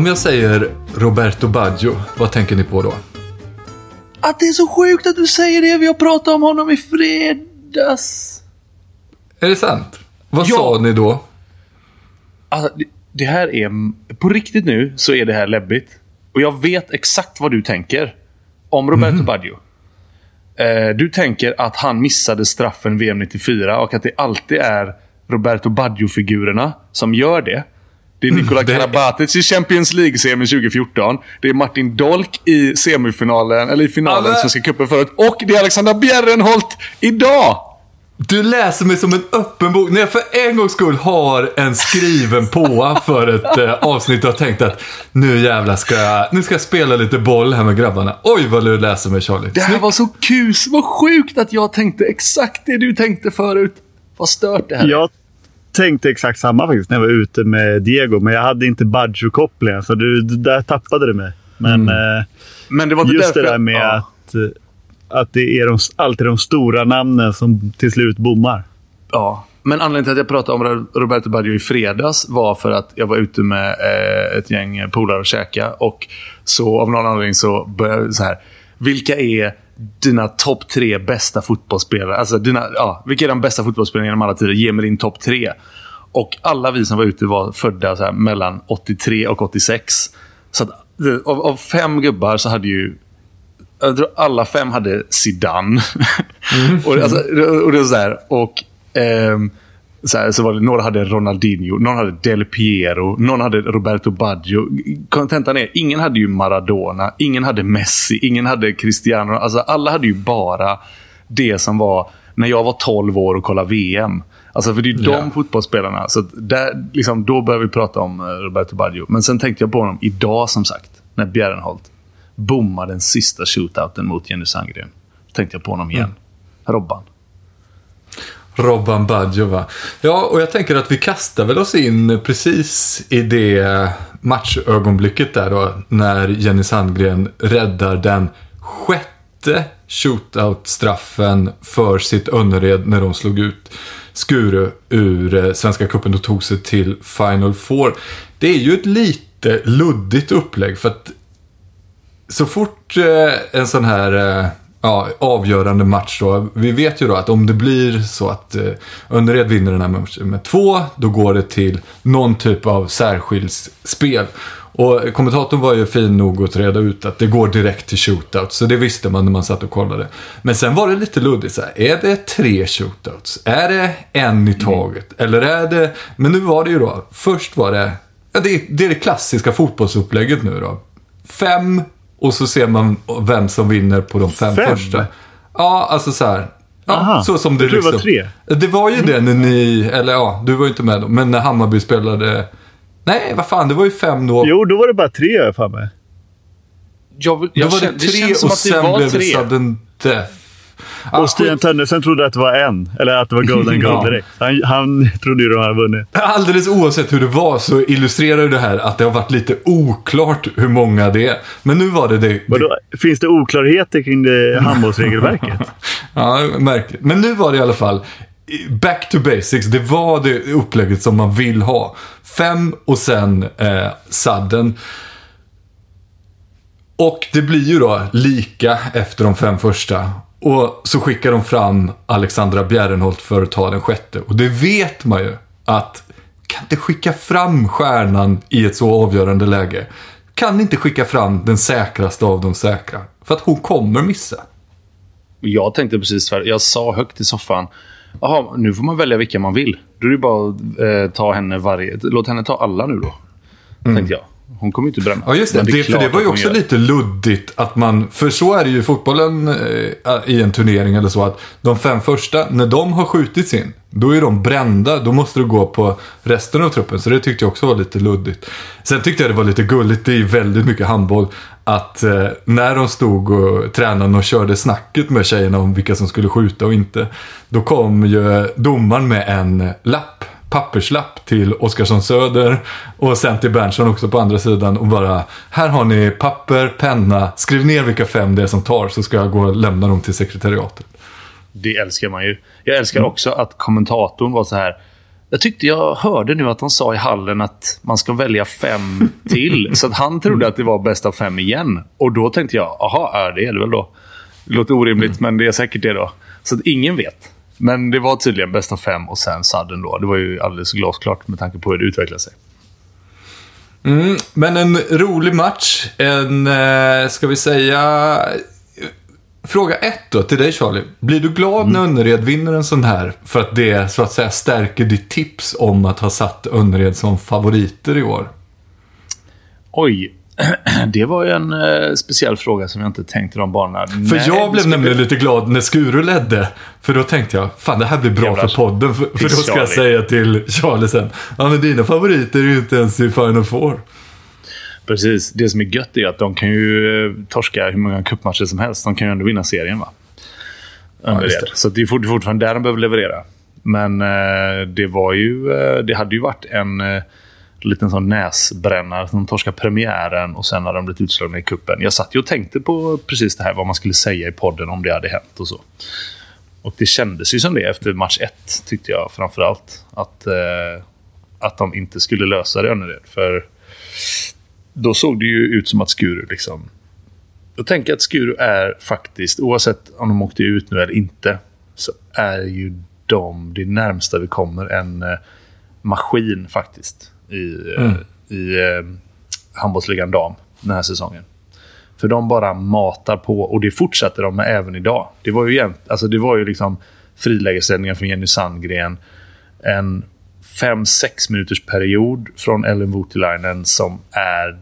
Om jag säger Roberto Baggio, vad tänker ni på då? Att det är så sjukt att du säger det. Vi har pratat om honom i fredags. Är det sant? Vad Ja. sa ni då? Alltså, det, det här är... På riktigt nu så är det här läbbigt. Och jag vet exakt vad du tänker. Om Roberto Baggio. Eh, du tänker att han missade straffen VM 94 och att det alltid är Roberto Baggio-figurerna som gör det. Det är Nikola det- Karabatic i Champions League-semin 2014. Det är Martin Dolk i semifinalen, eller i finalen, Svenska cupen förut. Och det är Alexander Bjärrenholt idag! Du läser mig som en öppen bok. När jag för en gångs skull har en skriven påa för ett eh, avsnitt och har tänkt att nu jävlar ska jag, nu ska jag spela lite boll här med grabbarna. Oj vad du läser mig Charlie. Det här var så kus. Vad sjukt att jag tänkte exakt det du tänkte förut. Vad stört det här är. Jag tänkte exakt samma faktiskt när jag var ute med Diego, men jag hade inte Baggio-kopplingen. Så du, där tappade du mig. Men eh, Men det var just det där med ja. att, eh, att det är de, alltid de stora namnen som till slut bommar. Ja. Men anledningen till att jag pratade om Roberto Baggio i fredags var för att jag var ute med eh, ett gäng polare och käka. Och så av någon anledning så började jag så här. Vilka är dina topp tre bästa fotbollsspelare? Alltså dina, ja, vilka är de bästa fotbollsspelarna genom alla tider? Ge mig din topp tre. Och alla vi som var ute var födda så här, mellan 83 och 86. Så att, av, av fem gubbar så hade ju jag tror alla fem hade Zidane. och, alltså, och det var så här. Och ehm, så, här, så var det, några hade Ronaldinho, någon hade Del Piero, någon hade Roberto Baggio. Kontentan är, ingen hade ju Maradona, ingen hade Messi, ingen hade Cristiano. Alltså alla hade ju bara det som var när jag var 12 år och kollade VM. Alltså för det är ju de Ja. fotbollsspelarna. Så där, liksom, då började vi prata om eh, Roberto Baggio. Men sen tänkte jag på honom idag som sagt. När Bjärrenholt bommade den sista shootouten mot Jenny Sandgren. Då tänkte jag på honom igen. Robban. Robban Baggio va. Ja, och jag tänker att vi kastar väl oss in precis i det matchögonblicket där då. När Jenny Sandgren räddar den sjätte shootout-straffen för sitt Önnered när de slog ut Skuru ur eh, Svenska Cupen och tog sig till Final Four. Det är ju ett lite luddigt upplägg för att så fort eh, en sån här eh, ja, avgörande match då. Vi vet ju då att om det blir så att eh, Önnered vinner den här matchen med två, då går det till någon typ av särskilt spel. Och kommentatorn var ju fin nog att reda ut att det går direkt till shootout. Så det visste man när man satt och kollade. Men sen var det lite luddigt så här. Är det tre shootouts? Är det en i taget? Eller är det... Men nu var det ju då. Först var det... Ja, det, det är det klassiska fotbollsupplägget nu då. Fem och så ser man vem som vinner på de fem, Fem? första. Ja, alltså så här. Ja, Aha, så som det tror det var liksom- tre. Det var ju det när ni, eller ja, du var ju inte med då, men när Hammarby spelade... Nej, vad fan, det var ju fem då. Jo, då var det bara tre jag för mig. Jag, då jag var känner- det tre som och det sen var blev det sudden death. Ja, Och Stian skit- Tönnersen trodde att det var en. Eller att det var golden goal direkt. Han, han trodde ju de hade vunnit. Alldeles oavsett hur det var så illustrerar ju det här att det har varit lite oklart hur många det är. Men nu var det det. Vadå, finns det oklarheter kring det handbollsregelverket? Ja, märkligt. Men nu var det i alla fall back to basics. Det var det upplägget som man vill ha. Fem och sen eh, sadden. Och det blir ju då lika efter de fem första. Och så skickar de fram Alexandra Bjärrenholt för att ta den sjätte. Och det vet man ju att kan inte skicka fram stjärnan i ett så avgörande läge. Kan inte skicka fram den säkraste av de säkra. För att hon kommer missa. Jag tänkte precis tvärtom. Jag sa högt i soffan. Jaha, nu får man välja vilka man vill. Då är det bara att eh, ta henne varje... Låt henne ta alla nu då. Tänkte jag. Hon kommer ju inte bränna. Ja, just det. Det, är för det var ju också lite luddigt att man, för så är det ju i fotbollen eh, i en turnering eller så att de fem första, när de har skjutits in, då är de brända. Då måste du gå på resten av truppen. Så det tyckte jag också var lite luddigt. Sen tyckte jag det var lite gulligt, det är väldigt mycket handboll, att eh, när de stod och tränade och körde snacket med tjejerna om vilka som skulle skjuta och inte, då kom ju domaren med en lapp papperslapp till Oskarsson Söder och sen till Berntsson också på andra sidan och bara Här har ni papper, penna, skriv ner vilka fem det är som tar så ska jag gå och lämna dem till sekretariatet. Det älskar man ju. Jag älskar också att kommentatorn var så här. Jag tyckte jag hörde nu att de sa i hallen att man ska välja fem till. Så att han trodde att det var bäst av fem igen. Och då tänkte jag, aha, ja, det är det väl då. Det låter orimligt, men det är säkert det då. Så att ingen vet. Men det var tydligen bäst av fem och sen sadden då. Det var ju alldeles glasklart med tanke på hur det utvecklade sig. Mm, men en rolig match. En, eh, ska vi säga... Fråga ett då till dig Charlie. Blir du glad när Önnered vinner en sån här? För att det så att säga stärker ditt tips om att ha satt Önnered som favoriter i år? Oj. Det var ju en eh, speciell fråga som jag inte tänkte de banorna. För Nej, jag blev nämligen bli- lite glad när Skuru ledde. För då tänkte jag, fan det här blir bra Jävlar. för podden. För, för då ska jag Charlie. säga till Charlie sen, ja men dina favoriter är ju inte ens i Final Four. Precis. Det som är gött är att de kan ju eh, torska hur många cupmatcher som helst. De kan ju ändå vinna serien. va? Just det. Så det är fort- fortfarande där de behöver leverera. Men eh, det var ju... Eh, det hade ju varit en eh, liten sån näsbrännare. De torskade premiären och sen hade de blivit utslagna i kuppen. Jag satt ju och tänkte på precis det här. Vad man skulle säga i podden om det hade hänt och så. Och det kändes ju som det efter match ett, tyckte jag framför allt. Att, eh, att de inte skulle lösa det Önnered. För då såg det ju ut som att Skuru liksom... Jag tänker att Skuru är faktiskt, oavsett om de åkte ut nu eller inte, så är ju de det närmsta vi kommer en eh, maskin faktiskt i, eh, i eh, handbollsligan dam den här säsongen. För de bara matar på och det fortsätter de med även idag. Det var ju, jämt, alltså det var ju liksom frilägessändningar från Jenny Sandgren. En 5-6 minuters period från Ellen Voutilainen som är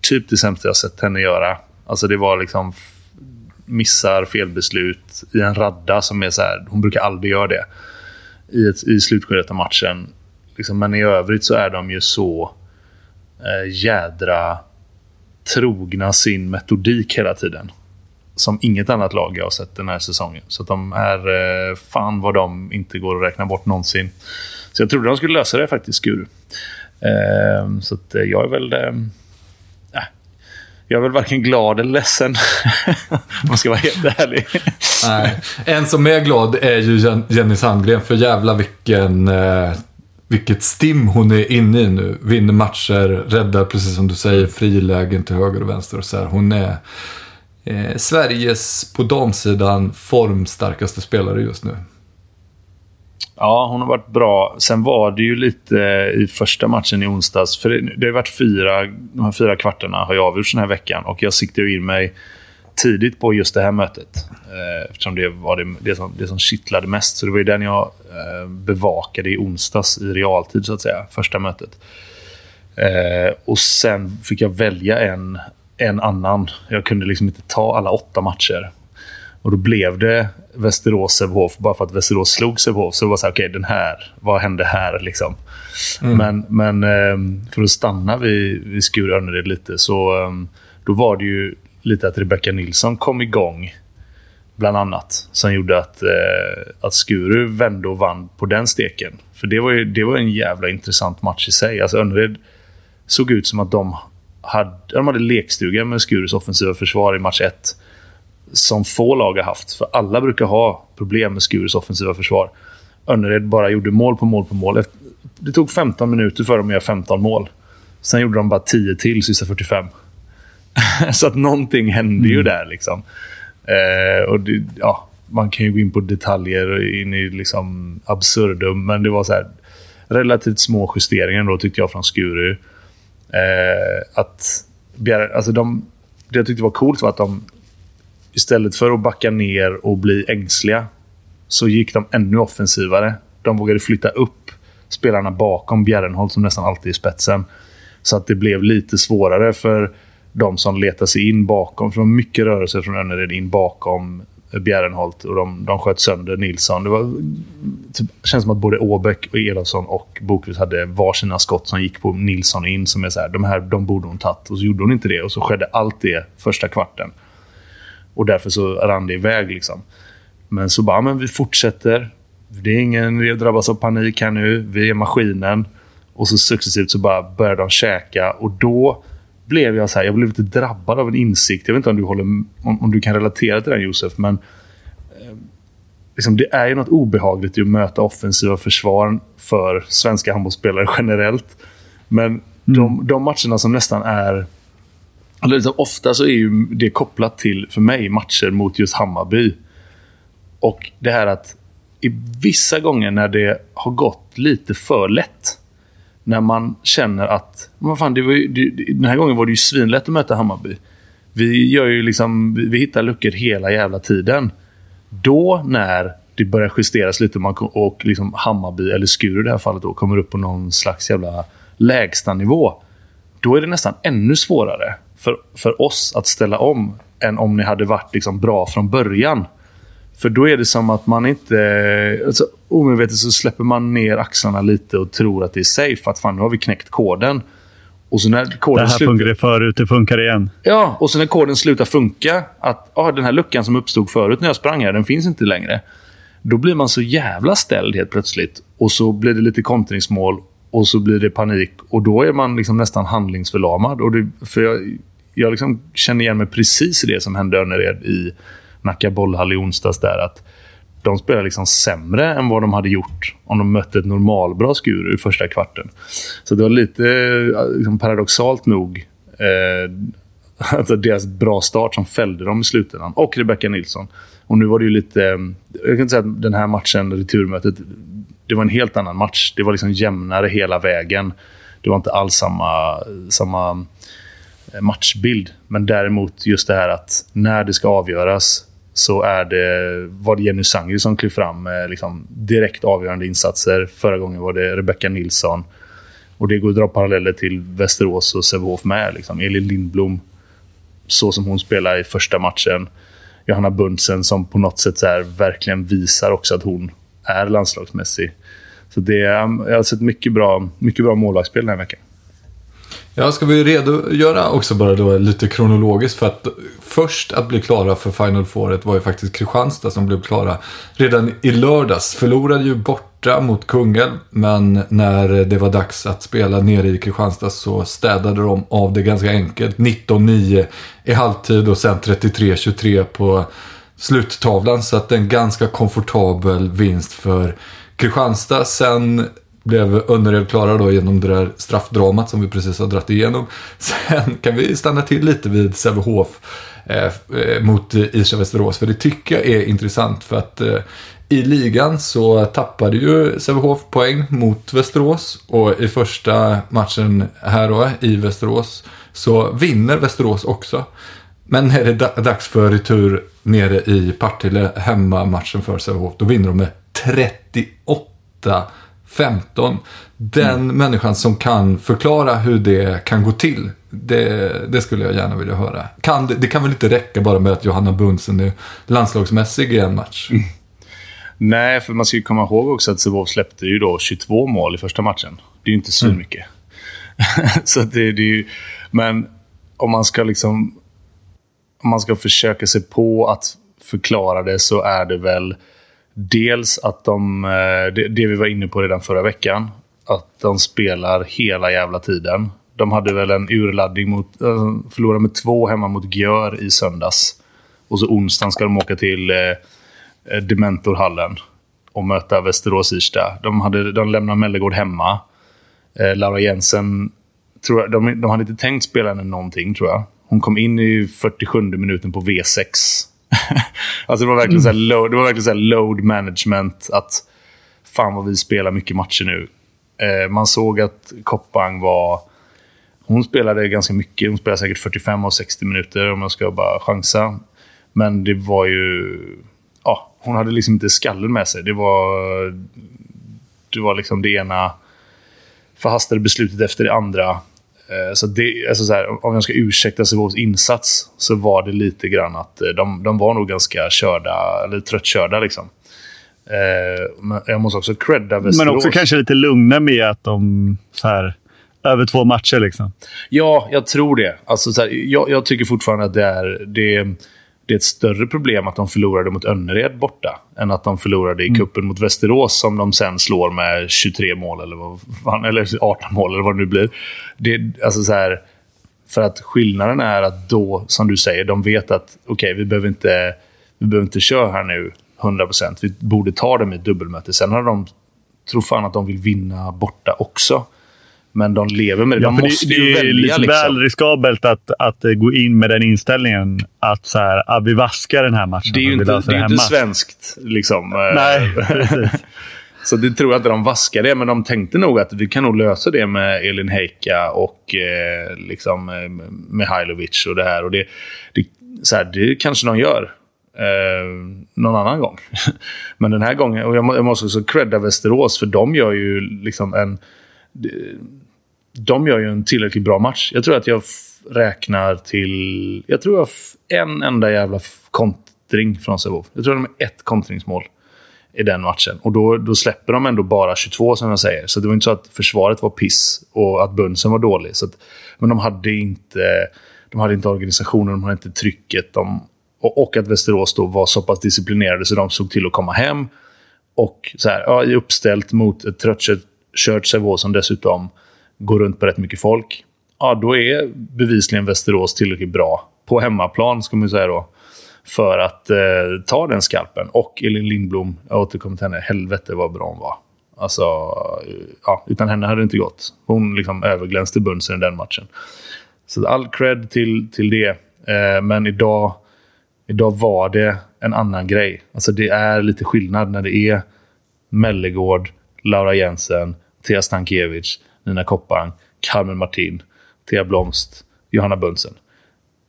typ det sämsta jag sett henne göra. Alltså det var liksom missar felbeslut i en radda som är så här. Hon brukar aldrig göra det i, ett, i slutskedet av matchen. Liksom, men i övrigt så är de ju så eh, jädra trogna sin metodik hela tiden. Som inget annat lag jag har sett den här säsongen. Så att de är eh, fan vad de inte går att räkna bort någonsin. Så jag trodde de skulle lösa det faktiskt, Guru. Eh, så att eh, jag är väl... Eh, äh, jag är väl varken glad eller ledsen. Om man ska vara helt ärlig. Nej. En som är glad är ju Jenny Sandgren, för jävla vilken... Eh, vilket stim hon är inne i nu. Vinner matcher, räddar, precis som du säger, frilägen till höger och vänster och så här. Hon är eh, Sveriges, på damsidan, formstarkaste spelare just nu. Ja, hon har varit bra. Sen var det ju lite i första matchen i onsdags. För det, det har varit fyra, de här fyra kvartarna har jag avgjorts den här veckan. Och jag siktade ju in mig tidigt på just det här mötet. Eh, eftersom det var det, det, som, det som kittlade mest. Så det var ju den jag eh, bevakade i onsdags i realtid, så att säga. Första mötet. Eh, och sen fick jag välja en, en annan. Jag kunde liksom inte ta alla åtta matcher. Och då blev det Västerås-Sävehof bara för att Västerås slog Sävehof. Så det var så här, okej, den här, vad hände här liksom? Men, men ehm, för att stanna vid, vid Skur Önnered lite så då var det ju lite att Rebecca Nilsson kom igång. Bland annat. Som gjorde att, eh, att Skuru vände och vann på den steken. För det var, ju, det var en jävla intressant match i sig. Alltså Önnered såg ut som att de hade, de hade lekstuga med Skurus offensiva försvar i match 1 som få lag har haft. För alla brukar ha problem med Skurus offensiva försvar. Önnered bara gjorde mål på mål på mål. Det tog 15 minuter för dem att göra 15 mål. Sen gjorde de bara 10 till sista 45. så att någonting hände ju där. liksom. Eh, och det, ja, Man kan ju gå in på detaljer och in i liksom absurdum, men det var så här, relativt små justeringar då, tyckte jag från Skuru. Eh, att alltså de, det jag tyckte var coolt var att de istället för att backa ner och bli ängsliga så gick de ännu offensivare. De vågade flytta upp spelarna bakom Bjärrenholt som nästan alltid är i spetsen. Så att det blev lite svårare för de som letar sig in bakom. För det var mycket rörelse från Önnered in bakom Bjärrenholt och de, de sköt sönder Nilsson. Det var, typ, känns som att både Åbäck, och Elofsson och Bokvist hade varsina skott som gick på Nilsson in. Som är så här, de här de borde hon tagit. Och så gjorde hon inte det. Och så skedde allt det första kvarten. Och därför så rann det iväg. Liksom. Men så bara, men vi fortsätter. Det är ingen, vi drabbas av panik här nu. Vi är maskinen. Och så successivt så bara började de käka. Och då blev jag så här, jag blev lite drabbad av en insikt. Jag vet inte om du, håller, om, om du kan relatera till den Josef, men eh, liksom, det är ju något obehagligt i att möta offensiva försvar för svenska handbollsspelare generellt. Men mm. de, de matcherna som nästan är... Eller liksom, ofta så är ju det kopplat till, för mig, matcher mot just Hammarby. Och det här att i vissa gånger när det har gått lite för lätt när man känner att... Vad fan, det var ju, det, den här gången var det ju svinlätt att möta Hammarby. Vi, gör ju liksom, vi, vi hittar luckor hela jävla tiden. Då när det börjar justeras lite man, och liksom Hammarby, eller Skuru i det här fallet, då, kommer upp på någon slags jävla lägstanivå. Då är det nästan ännu svårare för, för oss att ställa om än om ni hade varit liksom bra från början. För då är det som att man inte... Alltså, omedvetet så släpper man ner axlarna lite och tror att det är safe. Att fan, nu har vi knäckt koden. Och så när koden det här slutar... funkade förut, det funkar igen. Ja, och så när koden slutar funka. Att ah, den här luckan som uppstod förut när jag sprang här, den finns inte längre. Då blir man så jävla ställd helt plötsligt. Och så blir det lite kontringsmål. Och så blir det panik. Och då är man liksom nästan handlingsförlamad. Och det, för jag, jag liksom känner igen mig precis i det som hände Önnered i Nacka bollhall i onsdags där att de spelar liksom sämre än vad de hade gjort om de mötte ett normalbra Skuru i första kvarten. Så det var lite eh, liksom, paradoxalt nog eh, alltså deras bra start som fällde dem i slutändan. Och Rebecca Nilsson. Och nu var det ju lite... Eh, jag kan inte säga att den här matchen, returmötet, det var en helt annan match. Det var liksom jämnare hela vägen. Det var inte alls samma, samma eh, matchbild. Men däremot just det här att när det ska avgöras så är det, var det Jenny Sangri som klev fram med liksom direkt avgörande insatser. Förra gången var det Rebecca Nilsson. Och det går att dra paralleller till Västerås och Sävehof med. Liksom. Elin Lindblom, så som hon spelar i första matchen. Johanna Bundsen som på något sätt så verkligen visar också att hon är landslagsmässig. Så det, um, jag har sett mycket bra, mycket bra målvaktsspel den här veckan. Ja, ska vi redogöra också bara då lite kronologiskt för att först att bli klara för Final Fouret var ju faktiskt Kristianstad som blev klara redan i lördags. Förlorade ju borta mot Kungälv, men när det var dags att spela nere i Kristianstad så städade de av det ganska enkelt. 19-9 i halvtid och sen 33-23 på sluttavlan. Så att en ganska komfortabel vinst för Kristianstad. Sen blev Önnered klara då genom det där straffdramat som vi precis har dratt igenom. Sen kan vi stanna till lite vid Sävehof Eh, eh, mot Isha Västerås. För det tycker jag är intressant för att eh, i ligan så tappade ju Sävehof poäng mot Västerås och i första matchen här då i Västerås så vinner Västerås också. Men när det är dags för retur nere i Partille, hemmamatchen för Sävehof, då vinner de med 38 15. Den mm. människan som kan förklara hur det kan gå till. Det, det skulle jag gärna vilja höra. Kan, det, det, kan väl inte räcka bara med att Johanna Bunsen är landslagsmässig i en match? Mm. Nej, för man ska ju komma ihåg också att Sävehof släppte ju då 22 mål i första matchen. Det är ju inte så mm. mycket. så det, det är ju, men om man ska liksom... Om man ska försöka sig på att förklara det så är det väl Dels att de, eh, det, det vi var inne på redan förra veckan, att de spelar hela jävla tiden. De hade väl en urladdning mot, äh, förlorade med två hemma mot Gör i söndags. Och så onsdagen ska de åka till eh, eh Dementorhallen och möta Västerås-Irsta. De, hade, de lämnade Mellegård hemma. Eh, Laura Jensen, tror jag, de, de hade inte tänkt spela henne någonting tror jag. Hon kom in i 47 minuten på V6. alltså det var verkligen, så load, det var verkligen så load management. Att fan vad vi spelar mycket matcher nu. Eh, man såg att Koppang var... Hon spelade ganska mycket. Hon spelade säkert 45 av 60 minuter om jag ska bara chansa. Men det var ju... Ja, hon hade liksom inte skallen med sig. Det var, det var liksom det ena förhastade beslutet efter det andra. Eh, så det, alltså så här, om jag ska ursäkta Sävehofs insats så var det lite grann att eh, de, de var nog ganska körda, eller tröttkörda. Liksom. Eh, men jag måste också credda Västerås. Men också kanske lite lugna med att de så här, över två matcher liksom. Ja, jag tror det. Alltså, så här, jag, jag, tycker fortfarande att det är, det, det är ett större problem att de förlorade mot Önnered borta än att de förlorade i mm. kuppen mot Västerås som de sen slår med 23 mål eller, vad fan, eller 18 mål eller vad det nu blir. Det, alltså så här, för att skillnaden är att då, som du säger, de vet att okej, okay, vi behöver inte vi behöver inte köra här nu 100%. Vi borde ta det med ett dubbelmöte. Sen har de, tror fan att de vill vinna borta också. Men de lever med det. Ja, de måste det, ju det välja. Det är liksom. väl riskabelt att, att gå in med den inställningen. Att så här, ah, vi vaskar den här matchen. Det är ju inte, det är inte svenskt. Liksom. Nej, precis. Så det tror jag inte de vaskar det, men de tänkte nog att vi kan nog lösa det med Elin Heika och eh, liksom, eh, Mihailovic och det här. Och det, det, så här, det kanske de gör eh, någon annan gång. Men den här gången, och jag, måste också credda Västerås, för de gör ju liksom en... De gör ju en tillräckligt bra match. Jag tror att jag räknar till... Jag tror jag en enda jävla kontring från Sävehof. Jag tror att de har ett kontringsmål i den matchen. Och då, då släpper de ändå bara 22, som jag säger. Så det var inte så att försvaret var piss och att Bunsen var dålig. Så att, men de hade inte... De hade inte organisationen, de hade inte trycket. De och, och att Västerås då var så pass disciplinerade så de såg till att komma hem. Och så här, ja, uppställt mot ett Kört Sävehof som dessutom går runt på rätt mycket folk. Ja, då är bevisligen Västerås tillräckligt bra, på hemmaplan ska man säga då, för att eh, ta den skalpen. Och Elin Lindblom, jag återkommer till henne, helvete vad bra hon var. Alltså, eh, ja, utan henne hade det inte gått. Hon liksom överglänste Bunsen i den matchen. Så all cred till, till det. Eh, men idag Idag var det en annan grej. Alltså det är lite skillnad när det är Mellegård, Laura Jensen, Thea Stankiewicz, Nina Koppang, Carmen Martin, Thea Blomst, Johanna Bunsen.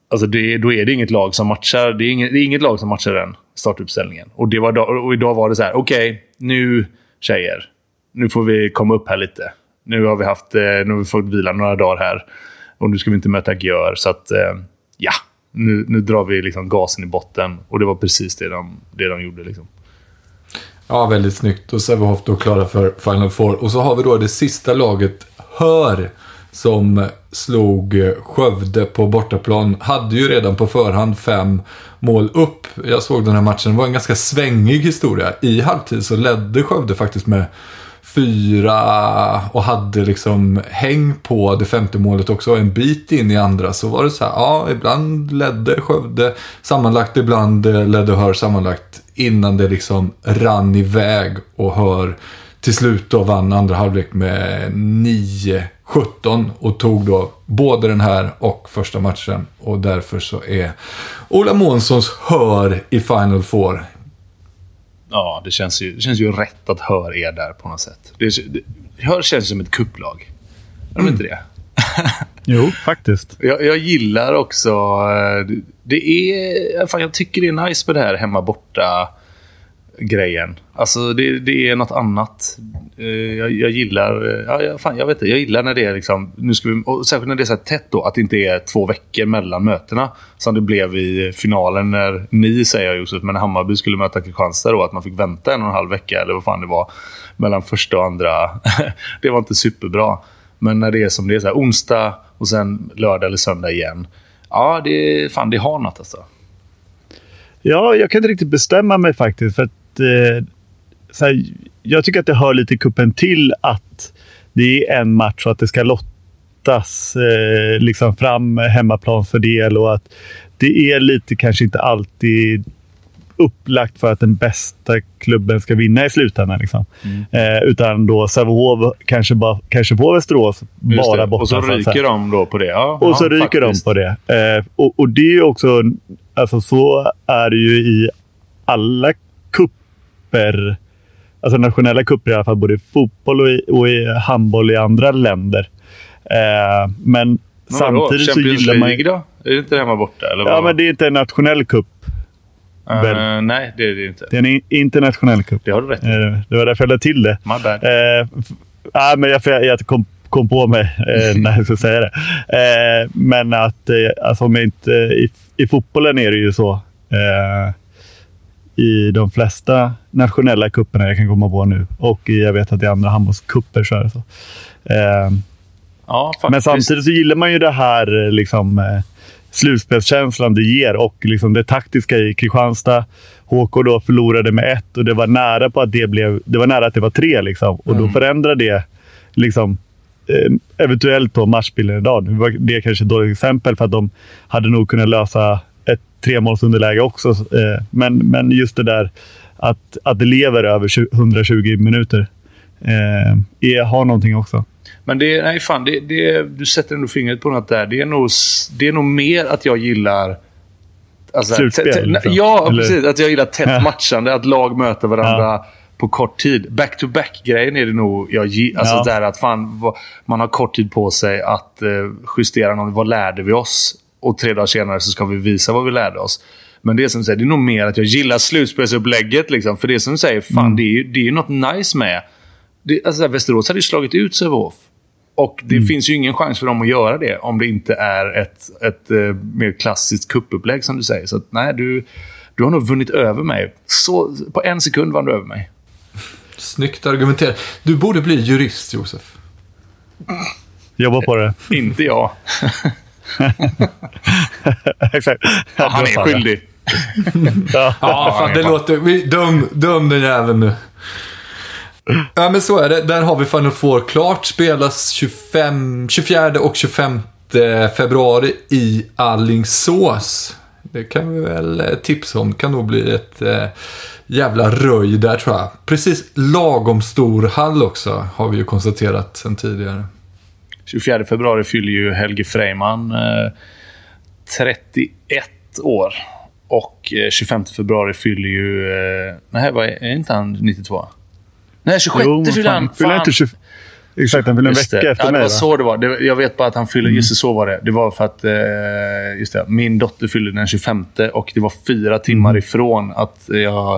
Alltså det, då är det inget lag som matchar. Det är inget, det är inget lag som matchar den startuppställningen. Och, det var, och idag var det så här, okej, okay, nu tjejer. Nu får vi komma upp här lite. Nu har vi, haft, eh, nu har vi fått vila några dagar här. Och nu ska vi inte möta Gör. Så att, eh, ja, nu, nu drar vi liksom gasen i botten. Och det var precis det de, det de gjorde. Liksom. Ja, väldigt snyggt. Och Sävehof då klara för Final Four. Och så har vi då det sista laget, Hör, som slog Skövde på bortaplan. Hade ju redan på förhand fem mål upp. Jag såg den här matchen, det var en ganska svängig historia. I halvtid så ledde Skövde faktiskt med fyra och hade liksom häng på det femte målet också. En bit in i andra så var det så här, ja, ibland ledde Skövde sammanlagt, ibland eh, ledde Hör sammanlagt innan det liksom rann iväg och Hör till slut då vann andra halvlek med 9-17 och tog då både den här och första matchen. Och därför så är Ola Månssons Hör i Final Four Ja, det känns ju, det känns ju rätt att Hör är där på något sätt. Det, det, Hör känns som ett kupplag. Är de mm. inte det? jo, faktiskt. Jag, jag, gillar också... Eh, det är... Fan, jag tycker det är nice med det här hemma borta grejen. Alltså det, det är något annat. Eh, jag, jag gillar, eh, ja, fan, jag vet inte, jag gillar när det är liksom, nu ska vi, och särskilt när det är så här tätt då, att det inte är två veckor mellan mötena. Som det blev i finalen när ni, säger jag Josef, men Hammarby skulle möta Kristianstad då, att man fick vänta en och en halv vecka eller vad fan det var. Mellan första och andra. det var inte superbra. Men när det är som det är, så här, onsdag och sen lördag eller söndag igen. Ja, det, fan, det har något alltså. Ja, jag kan inte riktigt bestämma mig faktiskt. För att, eh, så här, jag tycker att det hör lite kuppen till att det är en match och att det ska lottas eh, liksom fram hemmaplansfördel och att det är lite kanske inte alltid upplagt för att den bästa klubben ska vinna i slutändan. Liksom. Mm. Eh, utan då Sävehof kanske, bara, kanske får Västerås bara det. borta. Och så ryker de då på det. Ja, Och ja, så ryker faktiskt. de på det. Eh, och, och det är också... Alltså så är det ju i alla kupper. Alltså nationella kupper i alla fall. Både i fotboll och i, och i handboll i andra länder. Eh, men samtidigt så Champions gillar man... League då? Är det inte hemma borta? Eller Ja, men det är inte en nationell kupp. Väl. nej, det är det inte. Det är en internationell kupp. Det har du rätt i. Eh, det var därför jag lade till det. My bad. Ah, men jag, jag, kom, kom på mig eh, när jag skulle säga det. Eh, men att alltså, om inte, i, i fotbollen är det ju så. I de flesta nationella kupperna jag kan komma på nu. Och jag vet att i andra handbollskupper så är det så. Ja, men samtidigt så gillar man ju det här liksom, slutspelskänslan det ger och liksom det taktiska i Kristianstad. HK då förlorade med ett och det var nära på att det blev... Det var nära att det var tre liksom. Och då förändrar det liksom eh, eventuellt då matchbilden idag. Nu var det kanske ett dåligt exempel för att de hade nog kunnat lösa ett tremålsunderläge också. Eh, men, men just det där att, att det lever över 20 120 minuter eh, har någonting också. Men det, nej fan, det, det, du sätter ändå fingret på något där. Det är nog, det är nog mer att jag gillar... Alltså, Slutspel, liksom. Ja, Eller- precis. Att jag gillar tätt Ja. matchande. Att lag möter varandra på kort tid. Back-to-back-grejen är det nog jag gi- Alltså Ja. det här att fan, man har kort tid på sig att eh, justera något. Vad lärde vi oss? Och tre dagar senare så ska vi visa vad vi lärde oss. Men det är som du säger, det är nog mer att jag gillar slutspelsupplägget. Liksom. För det är som du säger, fan, Mm. det, är ju, det är ju något nice med... Det, alltså, Västerås hade ju slagit ut Sävehof. Och Mm. det finns ju ingen chans för dem att göra det om det inte är ett, ett eh, mer klassiskt kuppupplägg som du säger. Så att, nej, du, du har nog vunnit över mig. Så, på en sekund vann du över mig. Snyggt argumenterat. Du borde bli jurist, Josef. Jobba på det. inte jag. Exakt. Han är skyldig. Ja. Ja, fan, det låter... Vi, döm, döm den jäveln nu. Ja, men så är det. Där har vi Final Four klart. Spelas 25, 24 och 25 februari i Allingsås. Det kan vi väl eh, tipsa om. Det kan nog bli ett eh, jävla röj där tror jag. Precis lagom stor hall också, har vi ju konstaterat sen tidigare. 24 februari fyller ju Helge Freiman eh, 31 år. Och eh, 25 februari fyller ju... Eh, nej, vad är, är inte han 92? Nej, 26 Jo, fyller han. fyller inte 20 Exakt, han fyller en vecka det. efter ja, mig. det var va? så det var. Det, jag vet bara att han fyller... Just det, så var det. Det var för att eh, just det, min dotter fyllde den 25 och det var fyra timmar Mm. ifrån att jag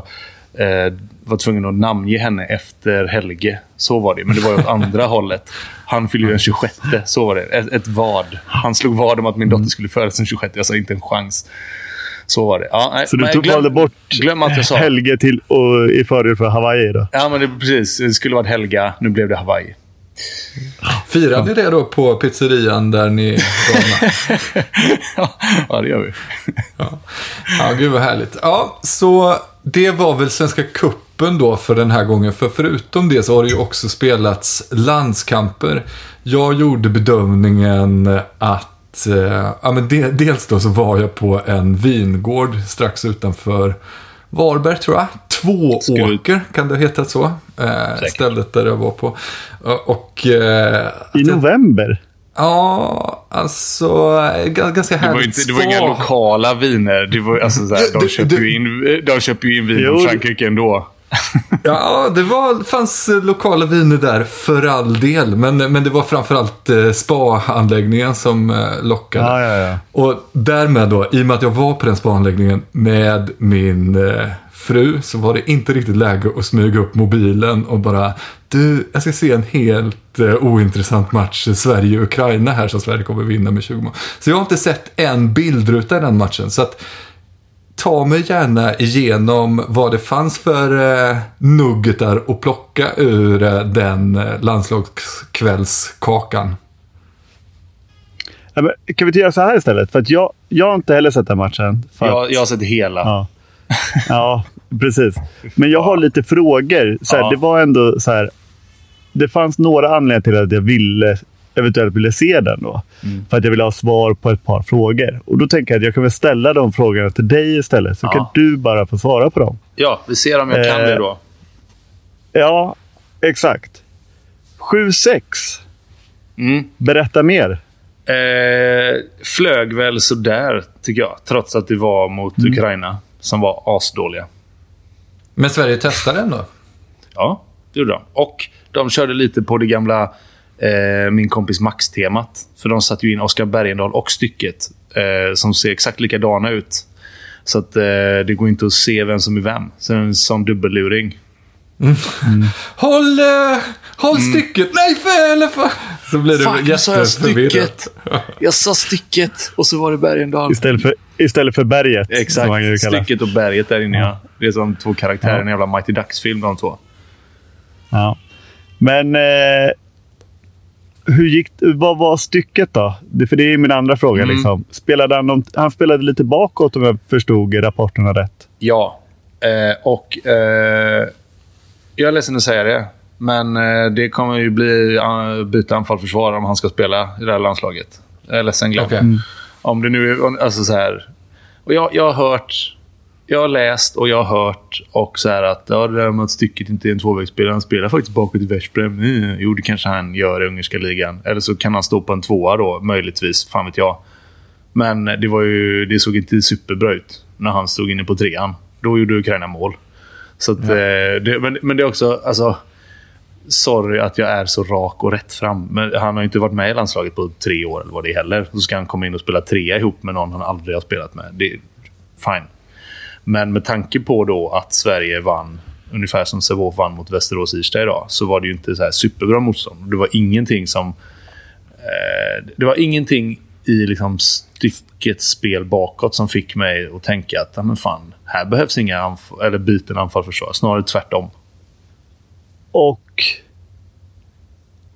eh, var tvungen att namnge henne efter Helge. Så var det. Men det var åt andra hållet. Han fyllde den 26. Så var det. Ett, ett vad. Han slog vad om att min Mm. dotter skulle födas den 26. Jag sa inte en chans. Så var det. Ja, nej, Så du tog, glöm- valde bort Glöm att jag sa. Helge till, och, i fördel för Hawaii då? Ja, men det, precis. Det skulle varit Helga. Nu blev det Hawaii. Firade ni det då på pizzerian där ni ja, det gör vi. Ja, gud vad härligt. Ja, så det var väl Svenska Kuppen då för den här gången. För förutom det så har det ju också spelats landskamper. Jag gjorde bedömningen att, eh, ja men de, dels då så var jag på en vingård strax utanför Varberg tror jag. Tvååker, kan det heta så? Eh, stället där jag var på. Och, eh, I november? Ja, alltså ganska Det var, ju härligt inte, det var inga spa. lokala viner. Det var, alltså, så här, Ja, de, köper ju in, de in vin från Frankrike ändå. Ja, det var, fanns eh, lokala viner där för all del. Men, men det var framförallt eh, spa-anläggningen som eh, lockade. Ja, ja, ja. Och därmed då, i och med att jag var på den spa-anläggningen med min fru så var det inte riktigt läge att smyga upp mobilen och bara du, jag ska se en helt eh, ointressant match Sverige-Ukraina här som Sverige kommer vinna med 20 mål. Så jag har inte sett en bildruta i den matchen. Så att ta mig gärna igenom vad det fanns för eh, nuggetar att plocka ur eh, den eh, landslagskvällskakan. Ja, men, kan vi inte göra så här istället? För att jag, jag har inte heller sett den matchen. För att, Jag, jag har sett hela. Ja. ja, precis. Men jag har lite frågor. Så här, Ja. Det var ändå så här. Det fanns några anledningar till att jag ville eventuellt ville se den då. För att jag vill ha svar på ett par frågor. Och då tänker jag att jag kan väl ställa de frågorna till dig istället. Så Ja. kan du bara få svara på dem. Ja, vi ser om jag kan Eh, det då. Ja, exakt. 7-6. Mm. Berätta mer. Eh, flög väl sådär, tycker jag. Trots att det var mot Mm. Ukraina, som var asdåliga. Men Sverige testar ändå. Ja, det gjorde de. Och de körde lite på det gamla eh, Min kompis Max-temat. För de satte ju in Oskar Bergendahl och stycket eh, som ser exakt likadana ut. Så att eh, det går inte att se vem som är vem. Så det är en sån dubbelluring. Håll, eh, håll stycket! Nej, eller för... Så blir nu sa jag jätteförvirrat. stycket. Jag sa stycket och så var det Bergendahl. Istället för, istället för berget. Som Exakt. Stycket och berget där inne, ja. Det är som två karaktärer i en jävla Mighty Ducks-film, de två. Ja. Men eh, hur gick Vad var stycket då? Det, för det är min andra fråga. Mm. Liksom. Spelade han, han spelade lite bakåt om jag förstod rapporterna rätt. Ja. Eh, och eh, jag är ledsen att säga det. Men eh, det kommer ju bli uh, byta anfall-försvar om han ska spela i det här landslaget. Jag är ledsen Glenn. Okej. Om det nu är... Alltså så här. Och jag, jag har hört... Jag har läst och jag har hört och så här att ja, det där med att stycket inte är en tvåvägsspelare. Han spelar faktiskt bakåt i Veszprem. Mm, jo, det kanske han gör i ungerska ligan. Eller så kan han stå på en tvåa då, möjligtvis. Fan vet jag. Men det, var ju, det såg inte superbra ut när han stod inne på trean. Då gjorde Ukraina mål. Så att, eh, det, men, men det är också... Alltså, sorry att jag är så rak och rätt fram. Men han har ju inte varit med i landslaget på tre år eller vad det är heller. Så ska han komma in och spela trea ihop med någon han aldrig har spelat med. Det är fine. Men med tanke på då att Sverige vann ungefär som Sävehof vann mot Västerås Irsta idag så var det ju inte så här superbra motstånd. Det var ingenting som... Eh, det var ingenting i liksom styckets spel bakåt som fick mig att tänka att men fan, här behövs inga anf- eller byten anfallsförsvar. Snarare tvärtom. Och...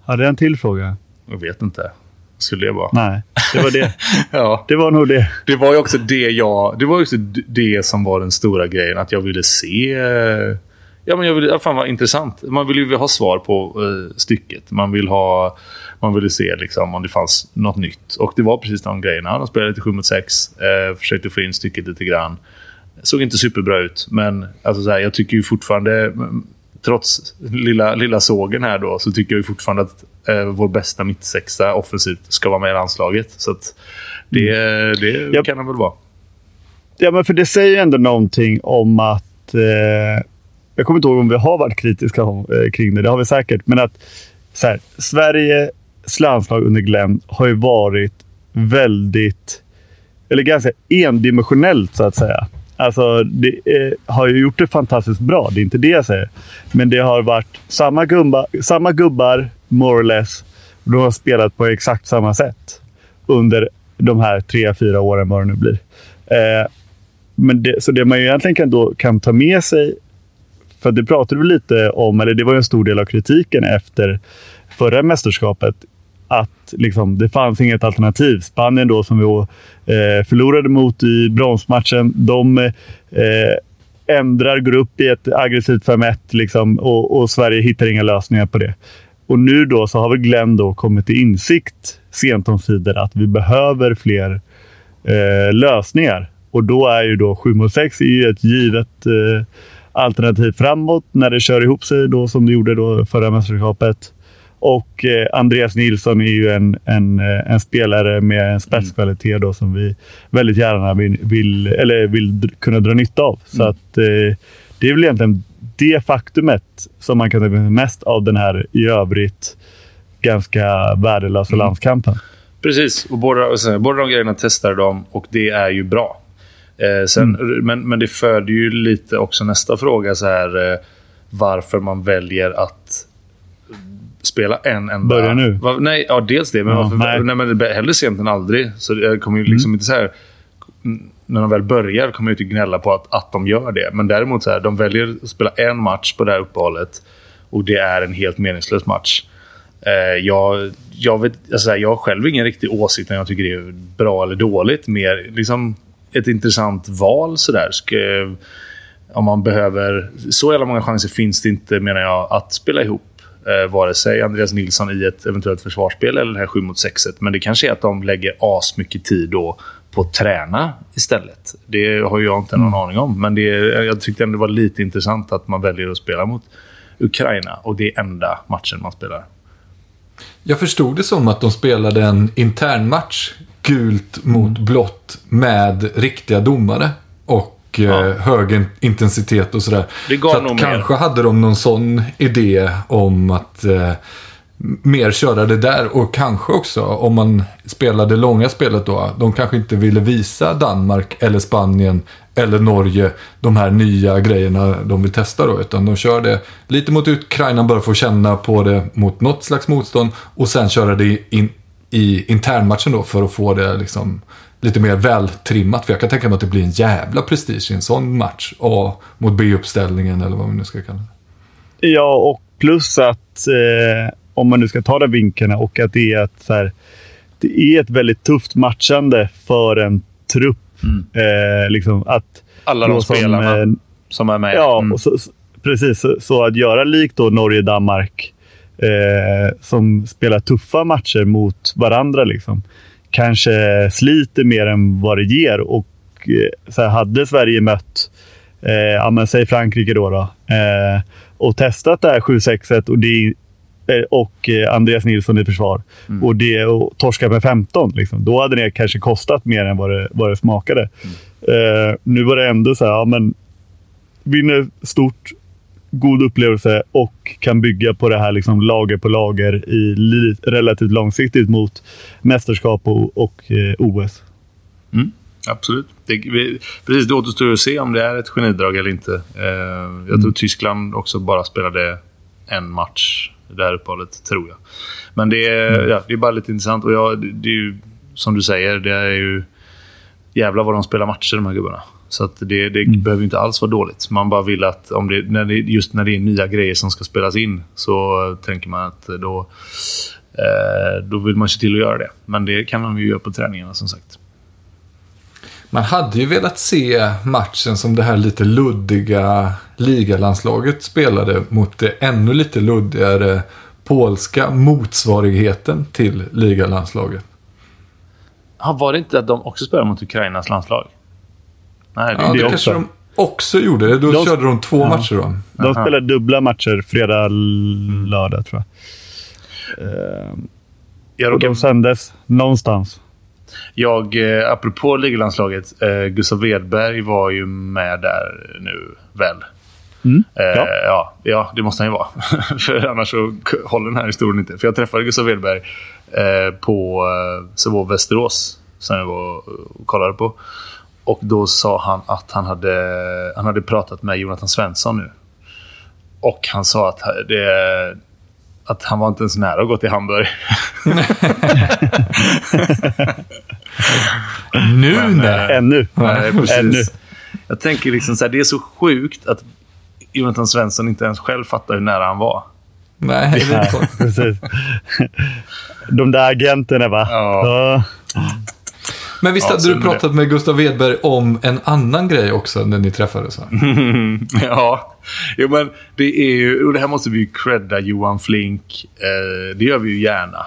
Hade jag en till fråga? Jag vet inte. Skulle det vara? Nej, det var det. Ja. det var nog det. Det var ju också det jag... Det var också det som var den stora grejen. Att jag ville se... eh, Ja, men jag ville... Ja, fan vad intressant. Man vill ju ha svar på eh, stycket. Man vill ha... Man ville se liksom, om det fanns något nytt. Och det var precis de grejerna. De spelade lite 7 mot 6. Eh, försökte få in stycket lite grann. Såg inte superbra ut. Men alltså, så här, jag tycker ju fortfarande... mm, Trots lilla, lilla sågen här då, så tycker jag fortfarande att eh, vår bästa mittsexa offensivt ska vara med i landslaget. Så att det, det Japp. kan han väl vara. Ja, men för det säger ju ändå någonting om att... Eh, jag kommer inte ihåg om vi har varit kritiska om, eh, kring det. Det har vi säkert. Men att så här, Sveriges landslag under Glenn har ju varit väldigt... Eller ganska endimensionellt, så att säga. Alltså, det eh, har ju gjort det fantastiskt bra. Det är inte det jag säger. Men det har varit samma, gubbar, samma gubbar, more or less. Och de har spelat på exakt samma sätt under de här tre, fyra åren, vad det nu blir. Eh, men det, så det man ju egentligen kan, då, kan ta med sig, för det pratade vi lite om, eller det var ju en stor del av kritiken efter förra mästerskapet, att liksom, det fanns inget alternativ. Spanien då som vi eh, förlorade mot i bronsmatchen, de eh, ändrar, går upp i ett aggressivt 5-1 liksom, och, och Sverige hittar inga lösningar på det. Och nu då så har väl Glenn då kommit till insikt sent omsider att vi behöver fler eh, lösningar. Och då är ju då 7 mot 6 är ju ett givet eh, alternativ framåt när det kör ihop sig då som det gjorde då förra mästerskapet. Och eh, Andreas Nilsson är ju en, en, eh, en spelare med en spetskvalitet då som vi väldigt gärna vill, vill, eller vill kunna dra nytta av. Så att eh, det är väl egentligen det faktumet som man kan ta mest av den här i övrigt ganska värdelösa landskampen. Precis, och båda, båda de grejerna testade de och det är ju bra. Eh, sen, men, men det föder ju lite också nästa fråga. så här eh, Varför man väljer att spela en enda... Börja nu? Va, nej, ja, dels det. Men Ja, varför, nej. nej. men hellre sent än aldrig. Så jag kommer ju liksom inte så här... När de väl börjar kommer jag inte gnälla på att, att de gör det. Men däremot så här, de väljer att spela en match på det här uppehållet. Och det är en helt meningslös match. Eh, jag, jag, vet, alltså, jag har själv ingen riktig åsikt om jag tycker det är bra eller dåligt. Mer liksom ett intressant val sådär. Om man behöver... Så jävla många chanser finns det inte, menar jag, att spela ihop. Eh, vare sig Andreas Nilsson i ett eventuellt försvarsspel eller det här 7 mot 6 Men det kanske är att de lägger as mycket tid då på att träna istället. Det har jag inte någon aning om. Men det, jag tyckte ändå det var lite intressant att man väljer att spela mot Ukraina. Och det är enda matchen man spelar. Jag förstod det som att de spelade en intern match gult mot blått med riktiga domare. Och eh, Ja. hög in- intensitet och sådär. Det gav Så att nog mer. kanske hade de någon sån idé om att eh, mer köra det där. Och kanske också om man spelade långa spelet då. De kanske inte ville visa Danmark eller Spanien eller Norge de här nya grejerna de vill testa då. Utan de kör det lite mot Ukraina, bara få känna på det mot något slags motstånd. Och sen köra det in, i internmatchen då för att få det liksom lite mer vältrimmat. För jag kan tänka mig att det blir en jävla prestige i en sån match. A mot B-uppställningen eller vad man nu ska kalla det. Ja, och plus att eh, om man nu ska ta de vinkeln och att det är, ett, så här, det är ett väldigt tufft matchande för en trupp. Eh, liksom att Alla de som, spelarna eh, som är med. Ja, Mm. och så, så- precis. Så, så att göra likt då Norge-Danmark eh, som spelar tuffa matcher mot varandra liksom, kanske sliter mer än vad det ger. Och eh, så här, hade Sverige mött, eh, ja, men, säg Frankrike då, då eh, och testat det här 7-6 och det eh, och eh, Andreas Nilsson i försvar. Och det och torska med 15. Liksom. Då hade det kanske kostat mer än vad det, vad det smakade. Eh, nu var det ändå så här, ja, men vinner stort, god upplevelse och kan bygga på det här liksom lager på lager i li- relativt långsiktigt mot mästerskap och, och eh, OS. Absolut. Det, vi, precis, det återstår att se om det är ett genidrag eller inte. Eh, jag tror Tyskland också bara spelade en match i det här uppehållet, tror jag. Men det är, ja, det är bara lite intressant. Och jag, det, det är ju, som du säger, det är ju... Jävlar vad de spelar matcher, de här gubbarna. Så att det, det behöver ju inte alls vara dåligt. Man bara vill att, om det, när det, just när det är nya grejer som ska spelas in, så tänker man att då, eh, då vill man se till att göra det. Men det kan man ju göra på träningarna, som sagt. Man hade ju velat se matchen som det här lite luddiga ligalandslaget spelade mot det ännu lite luddigare polska motsvarigheten till ligalandslaget. Ja, var det inte att de också spelade mot Ukrainas landslag? Nej, det, Ja, det, det kanske de också gjorde. Då De- körde de två matcher då. De spelar dubbla matcher fredag, lördag tror jag. jag, Och de sändes någonstans. jag, eh, apropå ligalandslaget, eh, Gustav Wedberg var ju med där nu, väl? Eh, Ja. ja. Ja, det måste han ju vara. För annars så håller den här historien inte. För jag träffade Gustav Wedberg eh, på eh, Västerås, som jag var och kollade på. Och då sa han att han hade, han hade pratat med Jonathan Svensson nu. Och han sa att, det, att han var inte ens nära att gå till Hamburg. Nu Men, när... eh, Ännu. Nej, Ännu. Jag tänker liksom så här, det är så sjukt att Jonathan Svensson inte ens själv fattar hur nära han var. Nej, det är Nej, konstigt. precis. De där agenterna va? Ja. Men visst Ja, hade du pratat med Gustav Wedberg om en annan grej också när ni träffades? Ja, jo, men det är ju... Och det här måste vi ju credda Johan Flink. Eh, det gör vi ju gärna.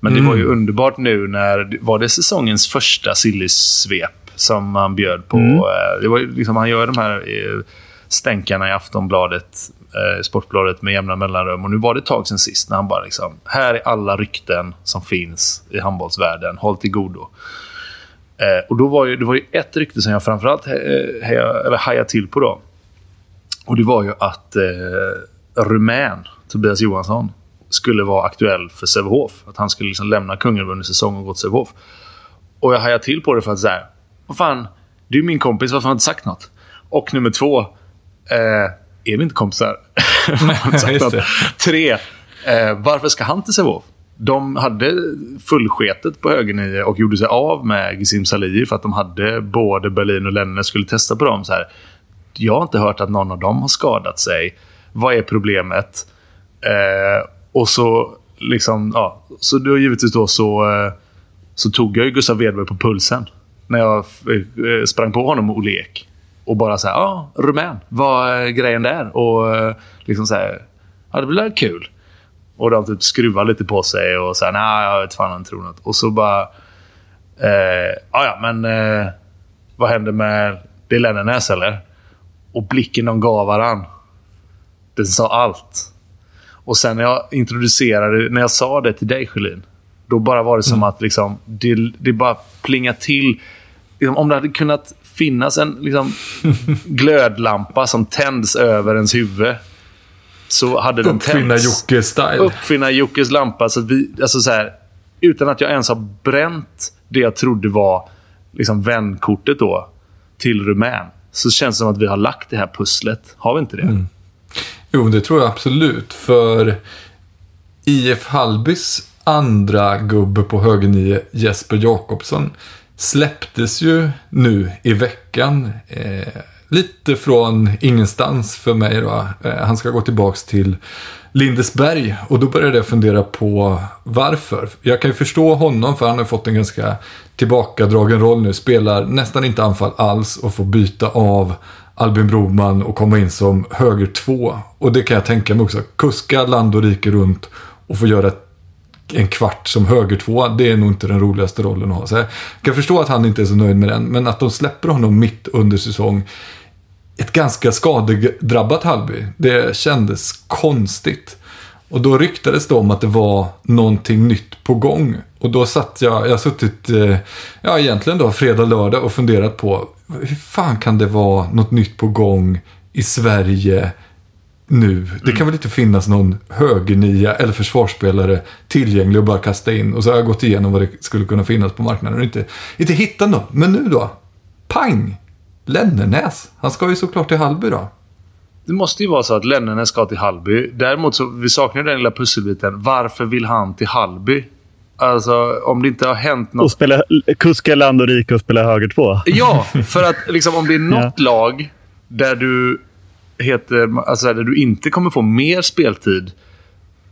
Men det var ju underbart nu när... Var det säsongens första sillissvep som han bjöd på? Eh, det var liksom, han gör de här eh, stänkarna i Aftonbladet, eh, Sportbladet med jämna mellanrum. Och nu var det ett tag sen sist när han bara liksom... Här är alla rykten som finns i handbollsvärlden. Håll till godo. Eh, och då var ju, det var ju ett rykte som jag framförallt he, he, eller hajade till på då. Och det var ju att eh, rumän, Tobias Johansson, skulle vara aktuell för Sävehof. Att han skulle liksom lämna Kungälv under säsong och gå till Sävehof. Och jag hajade till på det för att säga, vad fan, du är min kompis, varför har han inte sagt något? Och nummer två, eh, är vi inte kompisar? Det. Tre, eh, varför ska han till Sävehof? De hade fullsketet på högernio och gjorde sig av med Gizim Salih för att de hade både Berlin och Lenne skulle testa på dem. Så här, jag har inte hört att någon av dem har skadat sig. Vad är problemet? Eh, och så liksom, ja. Så då givetvis då så, eh, så tog jag ju Gustav Wedberg på pulsen. När jag eh, sprang på honom och lek. Och bara så här, ja, rumän. Vad är grejen där? Och eh, liksom så här, ja det blir kul. Och de typ skruvar lite på sig och säger nej, jag vet fan jag tror något. Och så bara... Eh, ja, men eh, vad händer med... Det är Lennernäs eller? Och blicken de gav varann. Den sa allt. Och sen när jag introducerade, när jag sa det till dig Sjölin. Då bara var det som att liksom, det, det bara plingade till. Liksom, om det hade kunnat finnas en liksom, glödlampa som tänds över ens huvud. Så hade den tänts. Jocke-style. Uppfinna Jockes lampa. Så att vi, alltså så här, utan att jag ens har bränt det jag trodde var liksom vänkortet då till Rumän. Så känns det som att vi har lagt det här pusslet. Har vi inte det? Jo, det tror jag absolut. För IF Hallbys andra gubbe på högernio, Jesper Jakobsson, släpptes ju nu i veckan. Eh, lite från ingenstans för mig då. Eh, han ska gå tillbaks till Lindesberg och då började jag fundera på varför. Jag kan ju förstå honom för han har fått en ganska tillbakadragen roll nu. Spelar nästan inte anfall alls och får byta av Albin Broman och komma in som höger två. Och det kan jag tänka mig också. Kuska land och rike runt och få göra en kvart som höger två, det är nog inte den roligaste rollen att ha. Så jag kan förstå att han inte är så nöjd med den, men att de släpper honom mitt under säsong. Ett ganska skadedrabbat Hallby. Det kändes konstigt. Och då ryktades det om att det var någonting nytt på gång. Och då satt jag, jag har suttit, eh, ja egentligen då fredag, lördag och funderat på hur fan kan det vara något nytt på gång i Sverige nu. Det kan väl inte finnas någon högernia eller försvarsspelare tillgänglig att bara kasta in. Och så har jag gått igenom vad det skulle kunna finnas på marknaden och inte, inte hittat något. Men nu då? Pang! Lennernäs. Han ska ju såklart till Hallby då. Det måste ju vara så att Lennarnes ska till Hallby. Däremot så vi saknar den lilla pusselbiten. Varför vill han till Hallby? Alltså, om det inte har hänt något... Och spela, kuska land och rike och spela höger två. Ja, för att liksom, om det är något lag där du, heter, alltså, där du inte kommer få mer speltid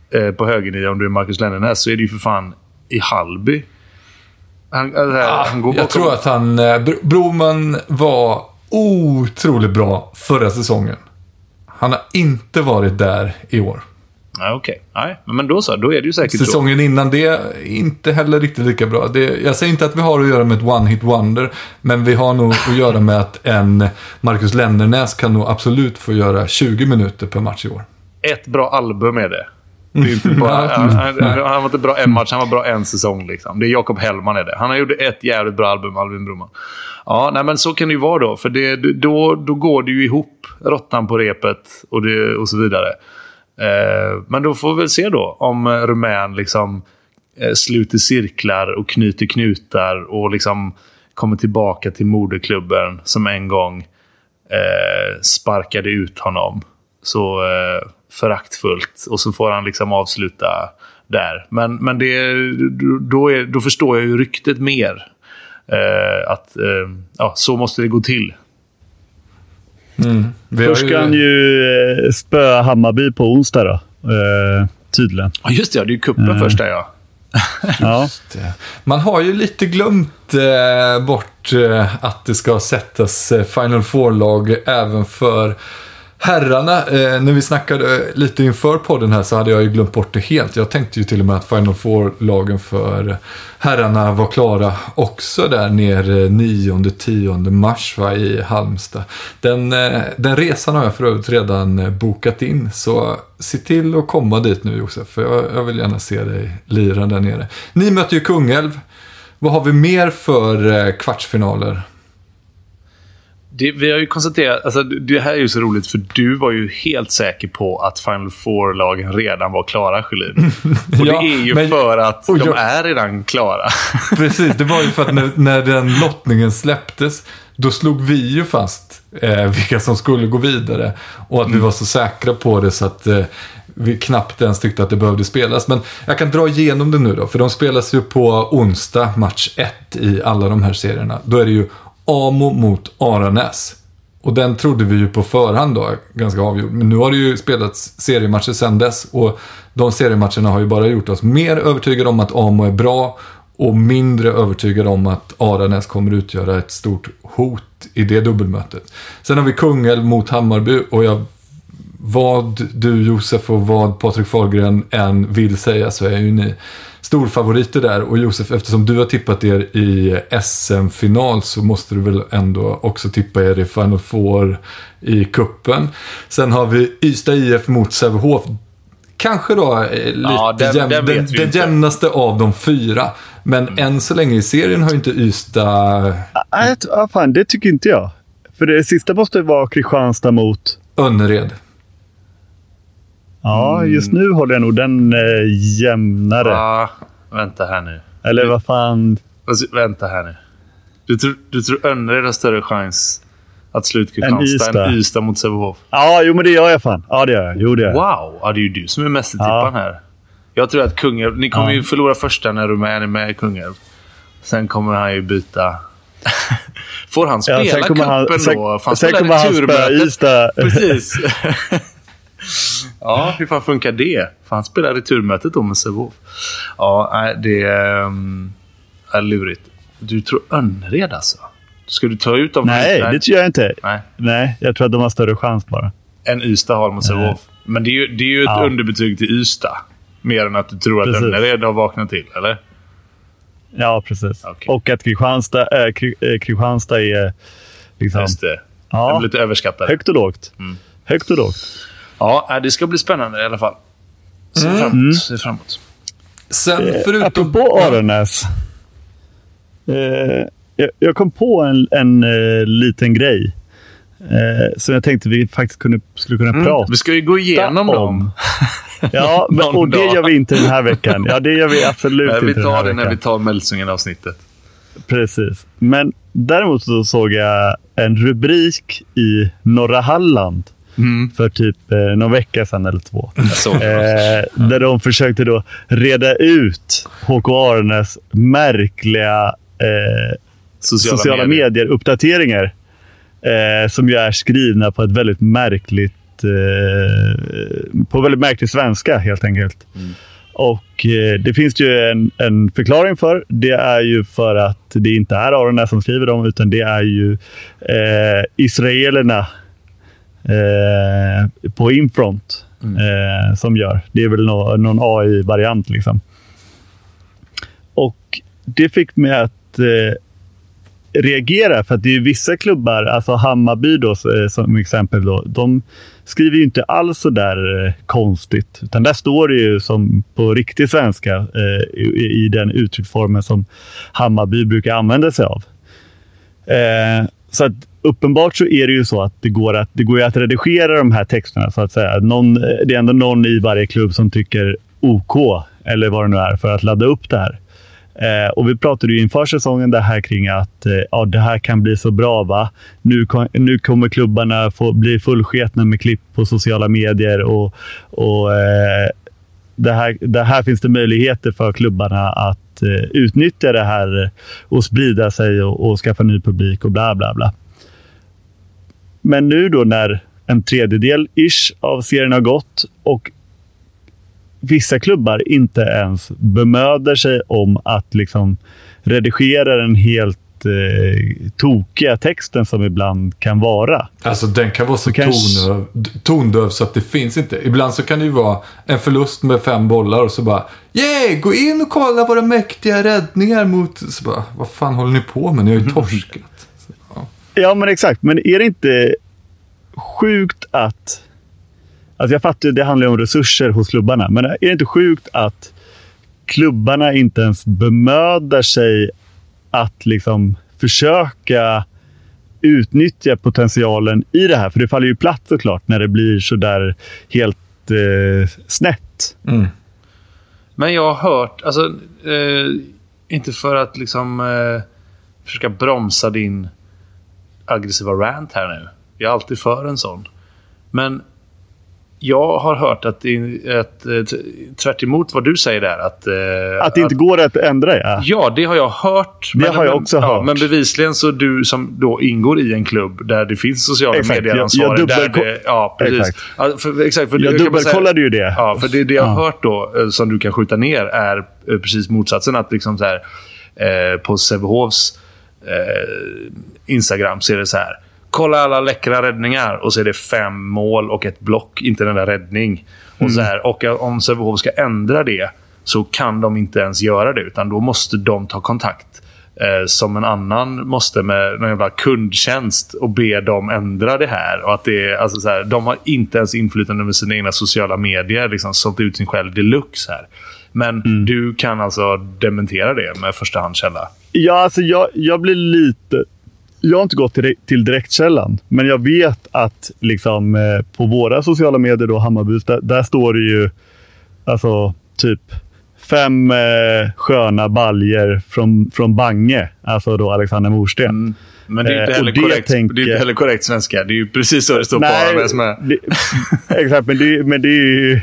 eh, på högernia om du är Marcus Lennarnäs så är det ju för fan i Hallby. Han, alltså, här, han går Jag bakom- tror att han, eh, Bro- Broman var otroligt bra förra säsongen. Han har inte varit där i år. Nej, okej. Nej, men- då så. Då är det ju säkert. Säsongen innan det, inte heller riktigt lika bra. Det, jag säger inte att vi har att göra med ett one-hit wonder, men vi har nog att göra med att en Marcus Lennernäs kan nog absolut få göra 20 minuter per match i år. Ett bra album är det. Det är inte bara, han, han, han var inte bra en match, han var bra en säsong. Liksom. Det är Jakob Hellman är det. Han har gjort ett jävligt bra album, Albin Broman. Ja, nej, men så kan det ju vara då. För det, då, då går det ju ihop. Råttan på repet och, det, och så vidare. Eh, men då får vi väl se då om eh, Rumän liksom eh, sluter cirklar och knyter knutar och liksom kommer tillbaka till moderklubben som en gång eh, sparkade ut honom. Så eh, föraktfullt. Och så får han liksom avsluta där. Men, men det, då, är, då förstår jag ju ryktet mer. Eh, att eh, ja, så måste det gå till. Vi har Först ska han ju eh, spöa Hammarby på onsdag då. Eh, tydligen. Ja, just det. Ja, det är ju kuppen först där ja. Ja. Man har ju lite glömt eh, bort eh, att det ska sättas eh, Final Four-lag även för herrarna. Eh, när vi snackade lite inför podden här så hade jag ju glömt bort det helt. Jag tänkte ju till och med att Final Four-lagen för herrarna var klara också där nere eh, 9-10 mars va, i Halmstad. Den, eh, den resan har jag för övrigt redan eh, bokat in. Så se till att komma dit nu Josef, för jag, jag vill gärna se dig lira där nere. Ni möter ju Kungälv. Vad har vi mer för eh, kvartsfinaler? Det, vi har ju konstaterat, alltså, det här är ju så roligt för du var ju helt säker på att Final Four-lagen redan var klara, Sjölin. Och Ja, det är ju men- för att de jag- är redan klara. Precis, det var ju för att när, när den lottningen släpptes, då slog vi ju fast eh, vilka som skulle gå vidare. Och att vi var så säkra på det så att eh, vi knappt ens tyckte att det behövde spelas. Men jag kan dra igenom det nu då, för de spelas ju på onsdag, match 1 i alla de här serierna. Då är det ju Amo mot Aranäs. Och den trodde vi ju på förhand då, ganska avgjord. Men nu har det ju spelats seriematcher sedan dess. Och de seriematcherna har ju bara gjort oss mer övertygade om att Amo är bra. Och mindre övertygade om att Aranäs kommer utgöra ett stort hot i det dubbelmötet. Sen har vi Kungälv mot Hammarby och jag vad du Josef och vad Patrik Fahlgren än vill säga så är ju ni storfavoriter där. Och Josef, eftersom du har tippat er i SM-final så måste du väl ändå också tippa er i Final Four i kuppen. Sen har vi Ystad IF mot Sävehof. Kanske då eh, lite Ja, den- jämn, den den, jämnaste av de fyra. Men än så länge i serien har ju inte Ystad Nej, ah, fan, det tycker inte jag. För det sista måste vara Kristianstad mot... Önnered. Ja, just nu håller jag nog den eh, jämnare. Ja, vänta här nu. Eller vad fan... Alltså, vänta här nu. Du tror, du tror Önnered har större chans att slå ut Kristianstad än Ystad mot Sävehof? Ja, jo men det gör jag fan. Ja, det gör jag. Jo, det gör jag. Wow! Ja, det är ju du som är mästertipparen här. Jag tror att Kungälv... Ni kommer Ja. ju förlora första när Rumän är med i Kungälv. Sen kommer han ju byta... Får han spela Ja, sen kommer han, cupen sen, då? Sen spela kommer han spöa? Ystad. Precis. ja, hur fan funkar det? Får han spela returmötet då med Sävehof? Ja, det ehm, är lurigt. Du tror Önnered alltså? Ska du ta ut dem? Nej, det tror jag inte. Nej, Nej, jag tror att de har större chans bara. än Ystad har mot Sävehof. Men det är ju, det är ju ett Ja. underbetyg till Ystad. Mer än att du tror att Precis. Önnered har vaknat till, eller? Ja, precis. Okej. Och att Kristianstad, Kri- äh, Kristianstad är liksom, Just det. Ja. De är lite överskattade. högt och lågt. Mm. Högt och lågt. Ja, nej, det ska bli spännande i alla fall. Se Mm. framåt. Se framåt. Sen Eh, förutom... Apropå Aranäs. Eh, jag, jag kom på en, en eh, liten grej. Eh, som jag tänkte vi faktiskt kunde, skulle kunna prata Mm. Vi ska ju gå igenom om. dem. Ja, men, och det gör vi inte den här veckan. Ja, det gör vi absolut Nej, inte vi den tar här det när veckan. vi tar Mälsungen-avsnittet. Precis. Men däremot så såg jag en rubrik i Norra Halland för typ eh, någon vecka sedan eller två. Eh, där de försökte då reda ut HK Arnes märkliga eh, Sociala, sociala, medier. medier-uppdateringar. Eh, som ju är skrivna på ett väldigt märkligt eh, på väldigt märklig svenska helt enkelt. Och eh, det finns ju en, en förklaring för. Det är ju för att det inte är Aronäs som skriver dem, utan det är ju eh, israelerna eh, på Infront eh, som gör. Det är väl nå, någon AI-variant liksom. Och det fick mig att eh, reagera för att det är vissa klubbar, alltså Hammarby då, eh, som exempel, då, de skriver ju inte alls så där eh, konstigt. Utan där står det ju som på riktig svenska eh, i, i den uttrycksformen som Hammarby brukar använda sig av. Eh, så att uppenbart så är det ju så att det går att, det går ju att redigera de här texterna så att säga. Någon, det är ändå någon i varje klubb som tycker OK, eller vad det nu är, för att ladda upp det här. Eh, och vi pratade ju inför säsongen det här kring att eh, ja, det här kan bli så bra. va? Nu, kom, nu kommer klubbarna få bli fullsketna med klipp på sociala medier och, och eh, det, här, det här finns det möjligheter för klubbarna att eh, utnyttja det här och sprida sig och, och skaffa ny publik och bla bla bla. Men nu då när en tredjedel ish av serien har gått och vissa klubbar inte ens bemöder sig om att liksom redigera den helt eh, tokiga texten som ibland kan vara. Alltså den kan vara så kanske- tondöv, tondöv så att det finns inte. Ibland så kan det ju vara en förlust med fem bollar och så bara Yeah! Gå in och kolla våra mäktiga räddningar mot... Så bara, vad fan håller ni på med? Ni har ju torskat. Ja, men exakt. Men är det inte sjukt att... Alltså jag fattar ju, det handlar om resurser hos klubbarna. Men är det inte sjukt att klubbarna inte ens bemödar sig att liksom försöka utnyttja potentialen i det här? För det faller ju platt såklart när det blir så där helt eh, snett. Mm. Men jag har hört, alltså, eh, inte för att liksom eh, försöka bromsa din aggressiva rant här nu. Jag är alltid för en sån. Men jag har hört att, att eh, tvärt vad du säger där, att... eh, Att det inte går att ändra, ja. Ja, det har jag hört. Det har jag också ja, hört. Men bevisligen så du som då ingår i en klubb där det finns sociala Exakt. Jag- jag det, ja, precis. Exakt. Ja, för, exakt för Jag dubbelkollade ju det. Ja, för det, det jag har Ja. hört då, eh, som du kan skjuta ner, är precis motsatsen. Att liksom så här, eh, på Sävehofs eh, Instagram så är det så här. kolla alla läckra räddningar. Och så är det fem mål och ett block, inte en enda räddning. Och, så här, och om Sävehof ska ändra det så kan de inte ens göra det. Utan då måste de ta kontakt. Eh, som en annan måste med någon jävla kundtjänst och be dem ändra det här. Och att det är, alltså så här, de har inte ens inflytande över sina egna sociala medier. Liksom, sålt ut sin själ deluxe här. Men Mm. du kan alltså dementera det med förstahandskälla. Ja, alltså jag, jag blir lite... Jag har inte gått till, till direktkällan, men jag vet att liksom, eh, på våra sociala medier, då, Hammarbys, där, där står det ju alltså typ fem eh, sköna baljer från, från Bange. Alltså då Alexander Morsten. Mm. Men det är ju inte Eh, heller, korrekt, tänker- det är inte heller korrekt svenska. Det är ju precis så det står på Nej, AMS med. det, exakt, men det, är- men det är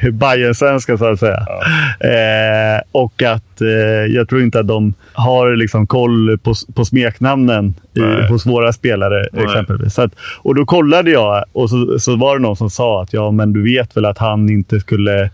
ju Bajen-svenska så att säga. Eh, och att eh, jag tror inte att de har liksom koll på, på smeknamnen i, hos våra spelare Nej. exempelvis. Att, och då kollade jag och så, så var det någon som sa att ja, men du vet väl att han inte skulle...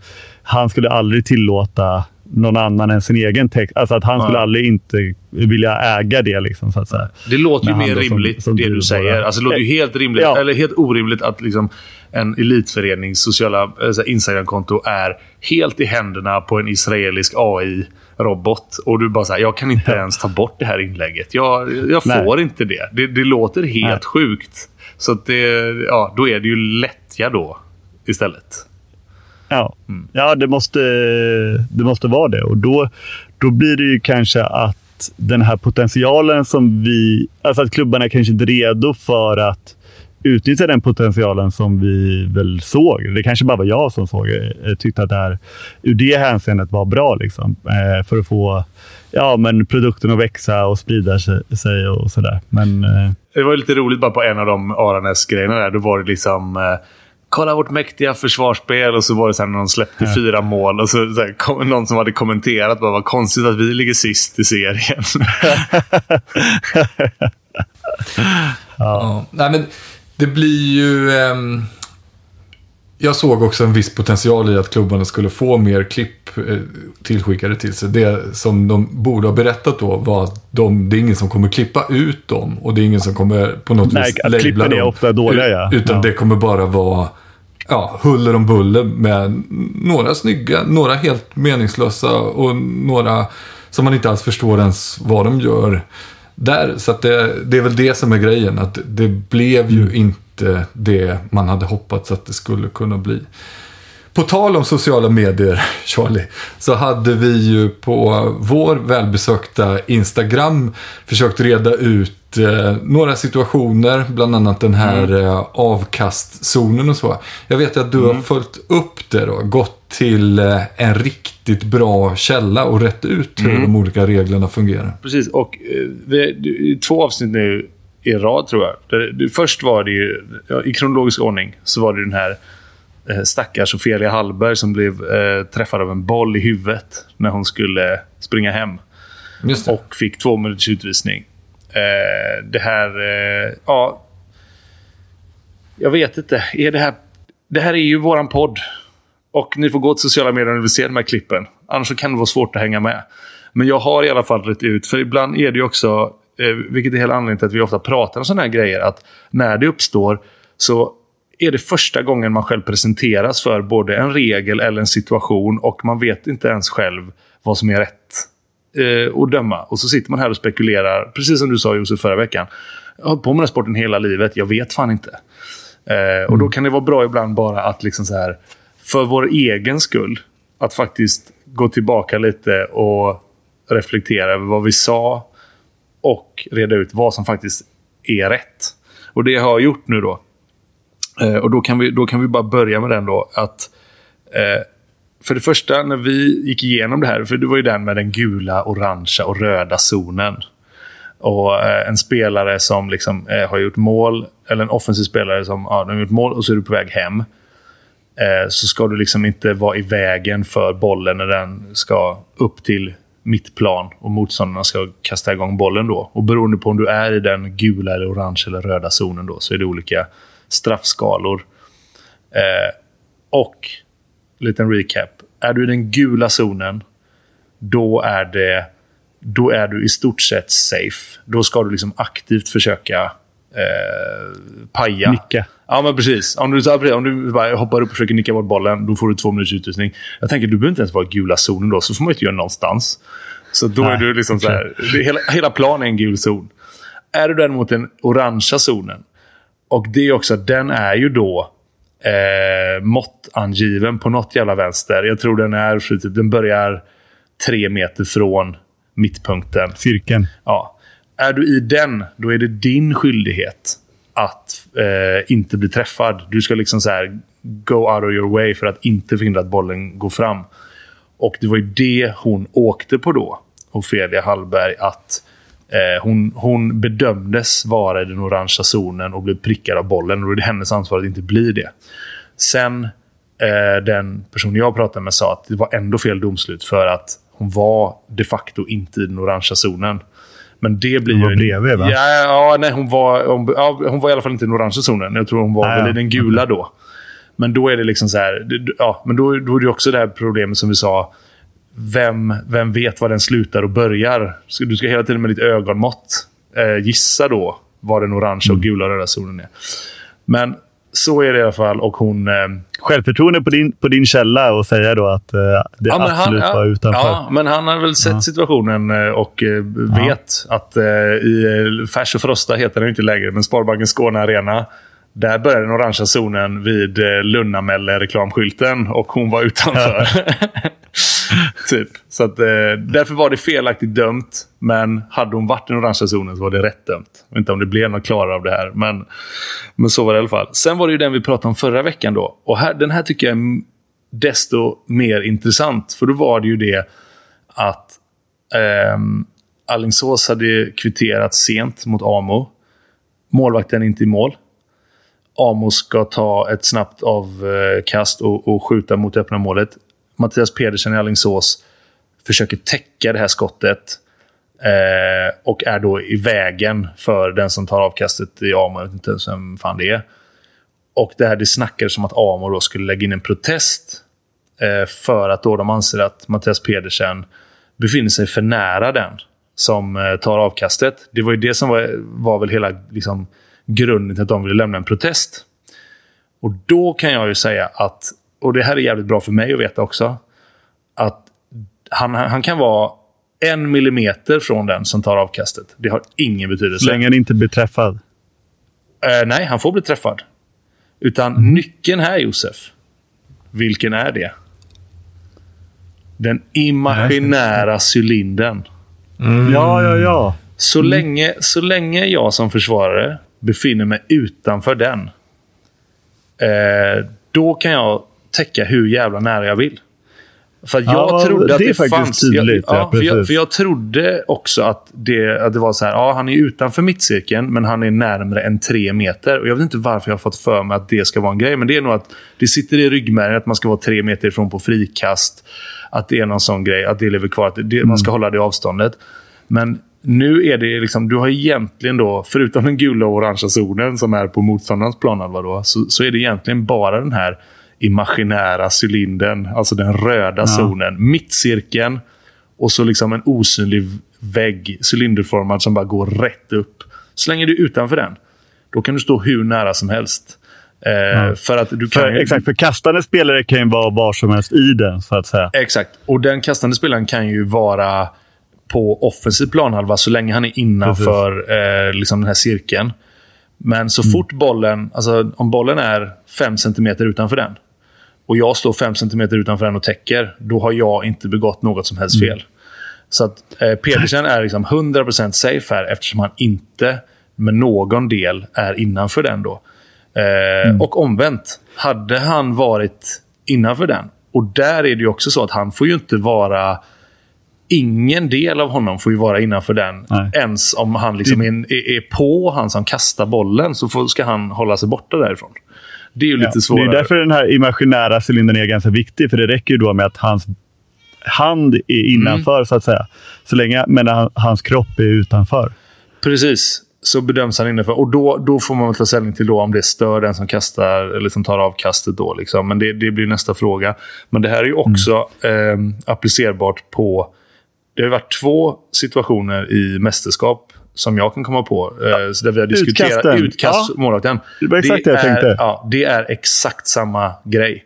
Han skulle aldrig tillåta någon annan än sin egen text. Alltså att han skulle Nej. aldrig inte vilja äga det. Liksom, så att säga. Det låter ju mer då som- rimligt, som det du bara- säger. Alltså, det låter ju helt rimligt, Ja. eller helt orimligt att liksom en elitförenings sociala alltså Instagramkonto är helt i händerna på en israelisk AI-robot. Och du bara säger jag kan inte ens ta bort det här inlägget. Jag, jag Nej. får inte det. det. Det låter helt Nej. sjukt. Så det, ja, då är det ju lättja då istället. Ja, Mm. ja det, måste, det måste vara det. Och då, då blir det ju kanske att den här potentialen som vi... Alltså att klubbarna kanske inte är redo för att utnyttja den potentialen som vi väl såg. Det kanske bara var jag som såg eh, tyckte att det här ur det hänseendet var bra. Liksom, eh, för att få ja, men produkten att växa och sprida sig, och sådär. Men eh, Det var lite roligt bara på en av de Aranäs-grejerna där. Då var det liksom... Kolla vårt mäktiga försvarsspel och så var det så här när de släppte fyra mål och så, så här, kom, någon som hade kommenterat bara vad konstigt att vi ligger sist i serien. Ja. Nej, men det blir ju... ehm, jag såg också en viss potential i att klubbarna skulle få mer klipp eh, tillskickade till sig. Det som de borde ha berättat då var att de, det är ingen som kommer klippa ut dem och det är ingen som kommer på något Nej, vis labla klippen är ofta dåliga, ja. Utan Ja. det kommer bara vara ja, huller om buller med några snygga, några helt meningslösa och några som man inte alls förstår ens vad de gör. Där, så det, det är väl det som är grejen. Att det blev ju inte det man hade hoppats att det skulle kunna bli. På tal om sociala medier, Charlie, så hade vi ju på vår välbesökta Instagram försökt reda ut eh, några situationer, bland annat den här eh, avkastzonen och så. Jag vet att du har följt upp det då, gått till eh, en riktigt bra källa och rätt ut hur de olika reglerna fungerar. Precis, och eh, vi, två avsnitt nu i rad tror jag. Först var det ju, i kronologisk ordning, så var det den här eh, stackars Ofelia Hallberg som blev eh, träffad av en boll i huvudet när hon skulle springa hem. Och fick två minuters utvisning. Eh, det här... Eh, ja... Jag vet inte. Är det här... Det här är ju våran podd. Och ni får gå till sociala medier om ni vill se de här klippen. Annars kan det vara svårt att hänga med. Men jag har i alla fall rätt ut. För ibland är det ju också, vilket är hela anledningen till att vi ofta pratar om sådana här grejer, att när det uppstår så är det första gången man själv presenteras för både en regel eller en situation och man vet inte ens själv vad som är rätt eh, att döma. Och så sitter man här och spekulerar, precis som du sa Josef förra veckan. Jag har hållit på med den här sporten hela livet, jag vet fan inte. Eh, och då kan det vara bra ibland bara att liksom så här, för vår egen skull, att faktiskt gå tillbaka lite och reflektera över vad vi sa och reda ut vad som faktiskt är rätt. Och det har jag gjort nu då. Eh, och då kan, vi, då kan vi bara börja med den då. Att eh, För det första, när vi gick igenom det här, för det var ju den med den gula, orangea och röda zonen. Och eh, en spelare som liksom, eh, har gjort mål, eller en offensiv spelare som ja, har gjort mål och så är du på väg hem. Eh, så ska du liksom inte vara i vägen för bollen när den ska upp till mittplan och motståndarna ska kasta igång bollen då. Och beroende på om du är i den gula, eller orange eller röda zonen då, så är det olika straffskalor. Eh, och, liten recap. Är du i den gula zonen, då är det då är du i stort sett safe. Då ska du liksom aktivt försöka eh, paja. Nicka. Ja, men precis. Om du, om du bara hoppar upp och försöker nicka bort bollen, då får du två minuters utrustning. Jag tänker, du behöver inte ens vara i gula zonen då, så får man inte göra någonstans. Så då Nej, är du liksom så här, det, hela, hela planen är en gul zon. Är du däremot den orangea zonen, och det är också, den är ju då eh, måttangiven på något jävla vänster. Jag tror den är, den börjar tre meter från mittpunkten. Cirkeln. Ja. Är du i den, då är det din skyldighet att eh, inte bli träffad. Du ska liksom så här go out of your way för att inte förhindra att bollen går fram. Och det var ju det hon åkte på då, Ofelia Hallberg. Att eh, hon, hon bedömdes vara i den orangea zonen och blev prickad av bollen. Och det är hennes ansvar att inte bli det. Sen eh, den person jag pratade med sa att det var ändå fel domslut för att hon var de facto inte i den orangea zonen. Men det blir Hon var ju... bredvid, va? Ja, ja, nej, hon var, hon, ja, hon var i alla fall inte i den orangea zonen. Jag tror hon var Ah, ja. i den gula då. Men då är det liksom så här... Ja, men då, då är det också det här problemet som vi sa. Vem, vem vet var den slutar och börjar? Du ska hela tiden med ditt ögonmått eh, gissa då var den orangea Mm. och gula och röda zonen är. Men så är det i alla fall. Och hon... Eh, Självförtroende på din, på din källa och säga då att eh, det Ja, absolut han, var ja, utanför. Ja, men han har väl sett situationen eh, och eh, vet att eh, i eh, Färs och Frosta heter den inte längre, men Sparbanken Skåne Arena. Där började den orangea zonen vid eh, Lunnamälle-reklamskylten och hon var utanför. typ. Så att, eh, därför var det felaktigt dömt. Men hade hon varit i den orangea zonen så var det rätt dömt. Jag vet inte om det blev något klarare av det här. Men, men så var det i alla fall. Sen var det ju den vi pratade om förra veckan. då. Och här, Den här tycker jag är desto mer intressant. För då var det ju det att eh, Alingsås hade kvitterat sent mot Amo. Målvakten är inte i mål. Amo ska ta ett snabbt avkast och, och skjuta mot öppna målet. Mattias Pedersen i Alingsås försöker täcka det här skottet. Eh, och är då i vägen för den som tar avkastet i Amo. Jag vet inte ens vem fan det är. Och det här det snackades om att Amo då skulle lägga in en protest. Eh, för att då de anser att Mattias Pedersen befinner sig för nära den som eh, tar avkastet. Det var ju det som var, var väl hela liksom, grunden till att de ville lämna en protest. Och då kan jag ju säga att, och det här är jävligt bra för mig att veta också, att han, han kan vara en millimeter från den som tar avkastet. Det har ingen betydelse. Så länge han inte blir träffad. Eh, nej, han får bli träffad. Utan nyckeln här, Josef. Vilken är det? Den imaginära cylindern. Ja, ja, ja. Så, länge, så länge jag som försvarare befinner mig utanför den. Eh, då kan jag täcka hur jävla nära jag vill. För jag Ja, trodde att det det, fanns... tydligt, jag, ja, för, jag, för jag trodde också att det, att det var så här. Ja, han är utanför mittcirkeln, men han är närmare än tre meter. Och Jag vet inte varför jag har fått för mig att det ska vara en grej. Men det är nog att det sitter i ryggmärgen att man ska vara tre meter ifrån på frikast. Att det är någon sån grej. Att det lever kvar. Att det, Mm. man ska hålla det avståndet. Men nu är det liksom, du har egentligen då, förutom den gula och orangea zonen som är på motståndarens planhalva då, så, så är det egentligen bara den här imaginära cylindern, alltså den röda zonen, mittcirkeln och så liksom en osynlig vägg, cylinderformad, som bara går rätt upp. Så länge du är utanför den, då kan du stå hur nära som helst. Eh, För att du kan För, exakt, för kastande spelare kan ju vara var som helst i den, så att säga. Exakt. Och den kastande spelaren kan ju vara på offensiv planhalva så länge han är innanför eh, liksom den här cirkeln. Men så fort bollen, alltså om bollen är 5 cm utanför den och jag står 5 cm utanför den och täcker, då har jag inte begått något som helst fel. Så att eh, Pedersen är liksom 100% safe här eftersom han inte med någon del är innanför den. då. Eh, Och omvänt, hade han varit innanför den, och där är det ju också så att han får ju inte vara... Ingen del av honom får ju vara innanför den. Nej. Ens om han liksom är, är, är på han som kastar bollen så får, ska han hålla sig borta därifrån. Det är ju lite Det svårare. är därför den här imaginära cylindern är ganska viktig. För det räcker ju då med att hans hand är innanför, Mm. så att säga. Så länge, men han, hans kropp är utanför. Precis. Så bedöms han innanför. Och då, då får man väl ta ställning till då om det stör den som kastar eller som tar avkastet. Då, liksom. Men det, det blir nästa fråga. Men det här är ju också eh, applicerbart på... Det har varit två situationer i mästerskap som jag kan komma på. Eh, så där vi har diskuterat Utkasten. utkast Ja. målvakten. Det var exakt det jag är, tänkte. Ja, det är exakt samma grej.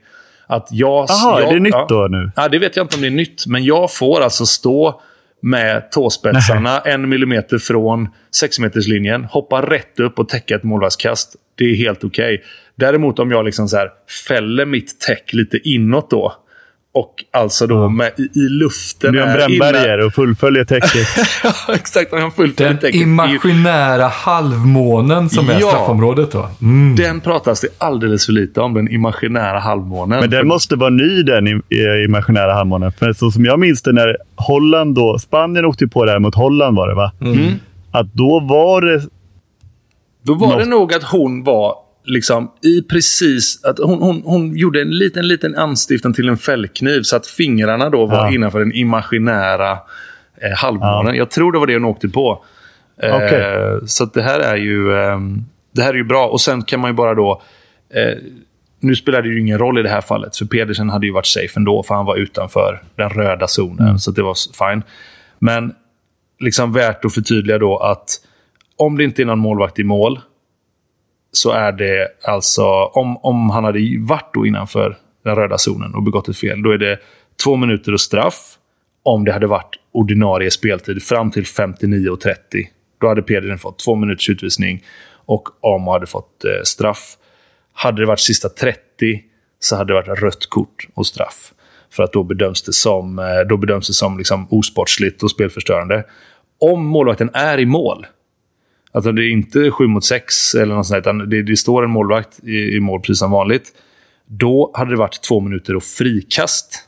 Att jag, Jaha, är det nytt ja, då nu? Ja, det vet jag inte om det är nytt. Men jag får alltså stå med tåspetsarna en millimeter från sexmeterslinjen, hoppa rätt upp och täcka ett målvaktskast. Det är helt okej. Däremot om jag liksom så här fäller mitt täck lite inåt då. Och alltså då med, i, i luften. Du gör en är brännbarriär och fullföljer täcket. ja, exakt. Jag fullföljer Den täcket. imaginära halvmånen som är Ja. straffområdet då. Mm. Den pratas det alldeles för lite om, den imaginära halvmånen. Men den måste vara ny den i, i imaginära halvmånen. För så som jag minns det när Holland då... Spanien åkte på det här mot Holland var det va? Mm. Att då var det... Då var Något- det nog att hon var liksom i precis... Att hon, hon, hon gjorde en liten, liten anstiftan till en fällkniv så att fingrarna då var Ja. innanför den imaginära eh, halvmånen. Jag tror det var det hon åkte på. Eh, Okej. Så det här är ju... ehm, det här är ju bra. Och sen kan man ju bara då... Eh, nu spelade det ju ingen roll i det här fallet, för Pedersen hade ju varit safe ändå, för han var utanför den röda zonen. Så det var fine. Men liksom värt att förtydliga då att om det inte är någon målvakt i mål, så är det alltså, om, om han hade varit då innanför den röda zonen och begått ett fel, då är det två minuter och straff. Om det hade varit ordinarie speltid fram till 59.30. Då hade Pedersen fått två minuters utvisning och Amo hade fått eh, straff. Hade det varit sista 30 så hade det varit rött kort och straff. För att då bedöms det som, eh, då bedöms det som liksom osportsligt och spelförstörande. Om målvakten är i mål, Alltså det är inte 7 mot 6 eller något sånt, utan det, det står en målvakt i, i mål precis som vanligt. Då hade det varit två minuter och frikast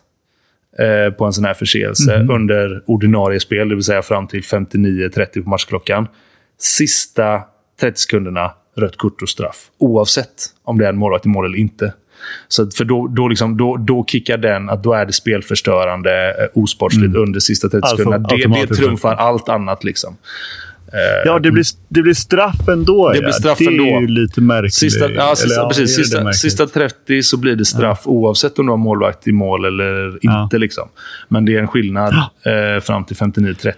eh, på en sån här förseelse under ordinarie spel, det vill säga fram till 59.30 på matchklockan. Sista 30 sekunderna, rött kort och straff. Oavsett om det är en målvakt i mål eller inte. Så för då, då, liksom, då, då kickar den att då är det spelförstörande, eh, osportsligt under sista 30 Alltså, sekunderna. Det, det automatiskt. trumfar allt annat. liksom. Ja, det blir, det blir straff ändå. Det ja. blir straff det ändå. är ju lite märkligt. Sista, ja, sista, Eller, precis, det sista, sista 30 så blir det straff oavsett om du har målvakt i mål eller Ja. inte. Liksom. Men det är en skillnad eh, fram till 59-30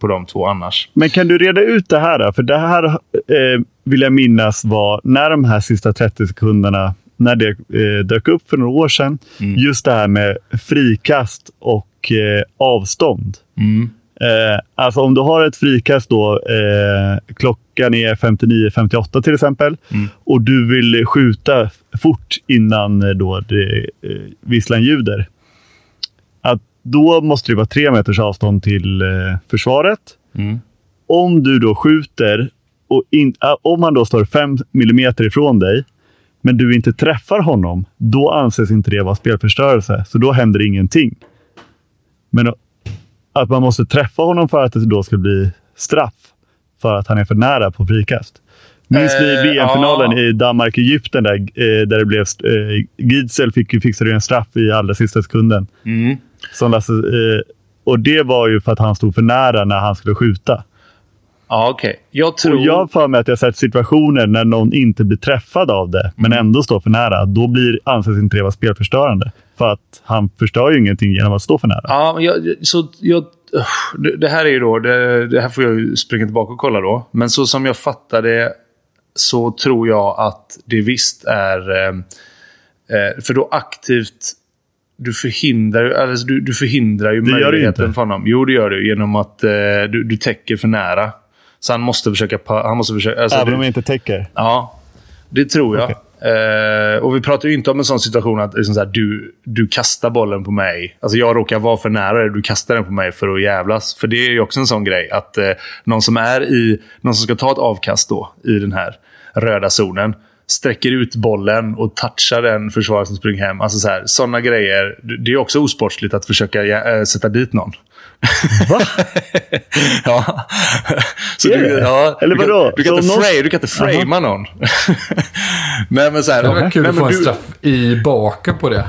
på de två annars. Men kan du reda ut det här? Då? För det här eh, vill jag minnas var när de här sista 30 sekunderna när det eh, dök upp för några år sedan. Mm. Just det här med frikast och eh, avstånd. Mm. Eh, alltså om du har ett frikast då, eh, klockan är 59-58 till exempel, Mm. och du vill skjuta fort innan eh, då det, eh, visslan ljuder. Att då måste det vara tre meters avstånd till eh, försvaret. Mm. Om du då skjuter, och in, äh, om han då står fem millimeter ifrån dig, men du inte träffar honom, då anses inte det vara spelförstörelse. Så då händer ingenting. Men att man måste träffa honom för att det då ska bli straff. För att han är för nära på frikast. Minns ni Eh, VM-finalen ja. i Danmark-Egypten där, eh, där det blev... Eh, Gidsel fick, ju- fixade ju en straff i allra sista sekunden. Mm. Som Lasse, eh, och det var ju för att han stod för nära när han skulle skjuta. Ja, okej. Jag tror... Och jag har för mig att jag sett situationer när någon inte blir träffad av det, men Mm. ändå står för nära. Då blir, anses inte det vara spelförstörande. För att han förstör ju ingenting genom att stå för nära. Ja, men jag, så jag, det, här är ju då... Det, det här får jag springa tillbaka och kolla då. Men så som jag fattar det så tror jag att det visst är... Eh, eh, för då aktivt... Du förhindrar, alltså du, du förhindrar ju Det möjligheten för honom. Jo, det gör du. Genom att eh, du, du täcker för nära. Så han måste försöka... Han måste försöka alltså Även om jag inte täcker. Ja, det tror jag. Eh, och vi pratar ju inte om en sån situation att liksom så här, du, du kastar bollen på mig. Alltså jag råkar vara för nära dig, du kastar den på mig för att jävlas. För det är ju också en sån grej. Att eh, någon som är i, någon som ska ta ett avkast då, i den här röda zonen. Sträcker ut bollen och touchar den försvarare som springer hem. Alltså så här, såna grejer. Det är också osportsligt att försöka äh, sätta dit någon. Va? ja. Så det? ja, Eller du kan- vadå? Du kan, inte någon- fra- du kan inte framea någon. nej, men så här, Det var kul att få en du- straff i baken på det.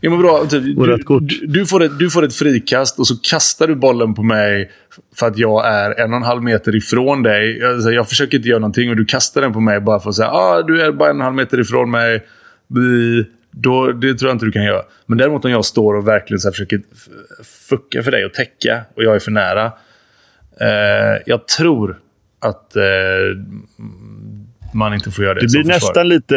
Ja, men bra. Typ, du, du, du, får ett, du får ett frikast och så kastar du bollen på mig för att jag är en och en halv meter ifrån dig. Jag, jag försöker inte göra någonting och du kastar den på mig bara för att säga ah, du är bara en och en halv meter ifrån mig. Bli. Då, det tror jag inte du kan göra. Men däremot om jag står och verkligen så försöker fucka för dig och täcka och jag är för nära. Eh, jag tror att eh, man inte får göra det Det blir nästan lite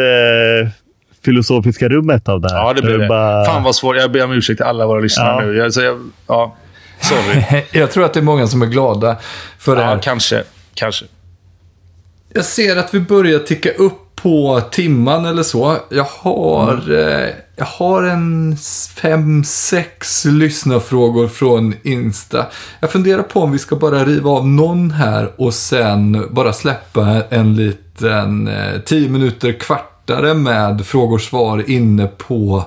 filosofiska rummet av det här. Ja, det Där det. Bara... Fan vad svårt. Jag ber om ursäkt till alla våra lyssnare Ja. nu. Jag, så jag, ja, sorry. Jag tror att det är många som är glada för det ja, här. kanske. Kanske. Jag ser att vi börjar ticka upp på timman eller så. Jag har, eh, jag har en fem, sex lyssnarfrågor från Insta. Jag funderar på om vi ska bara riva av någon här och sen bara släppa en liten eh, tio minuter kvartare med frågor och svar inne på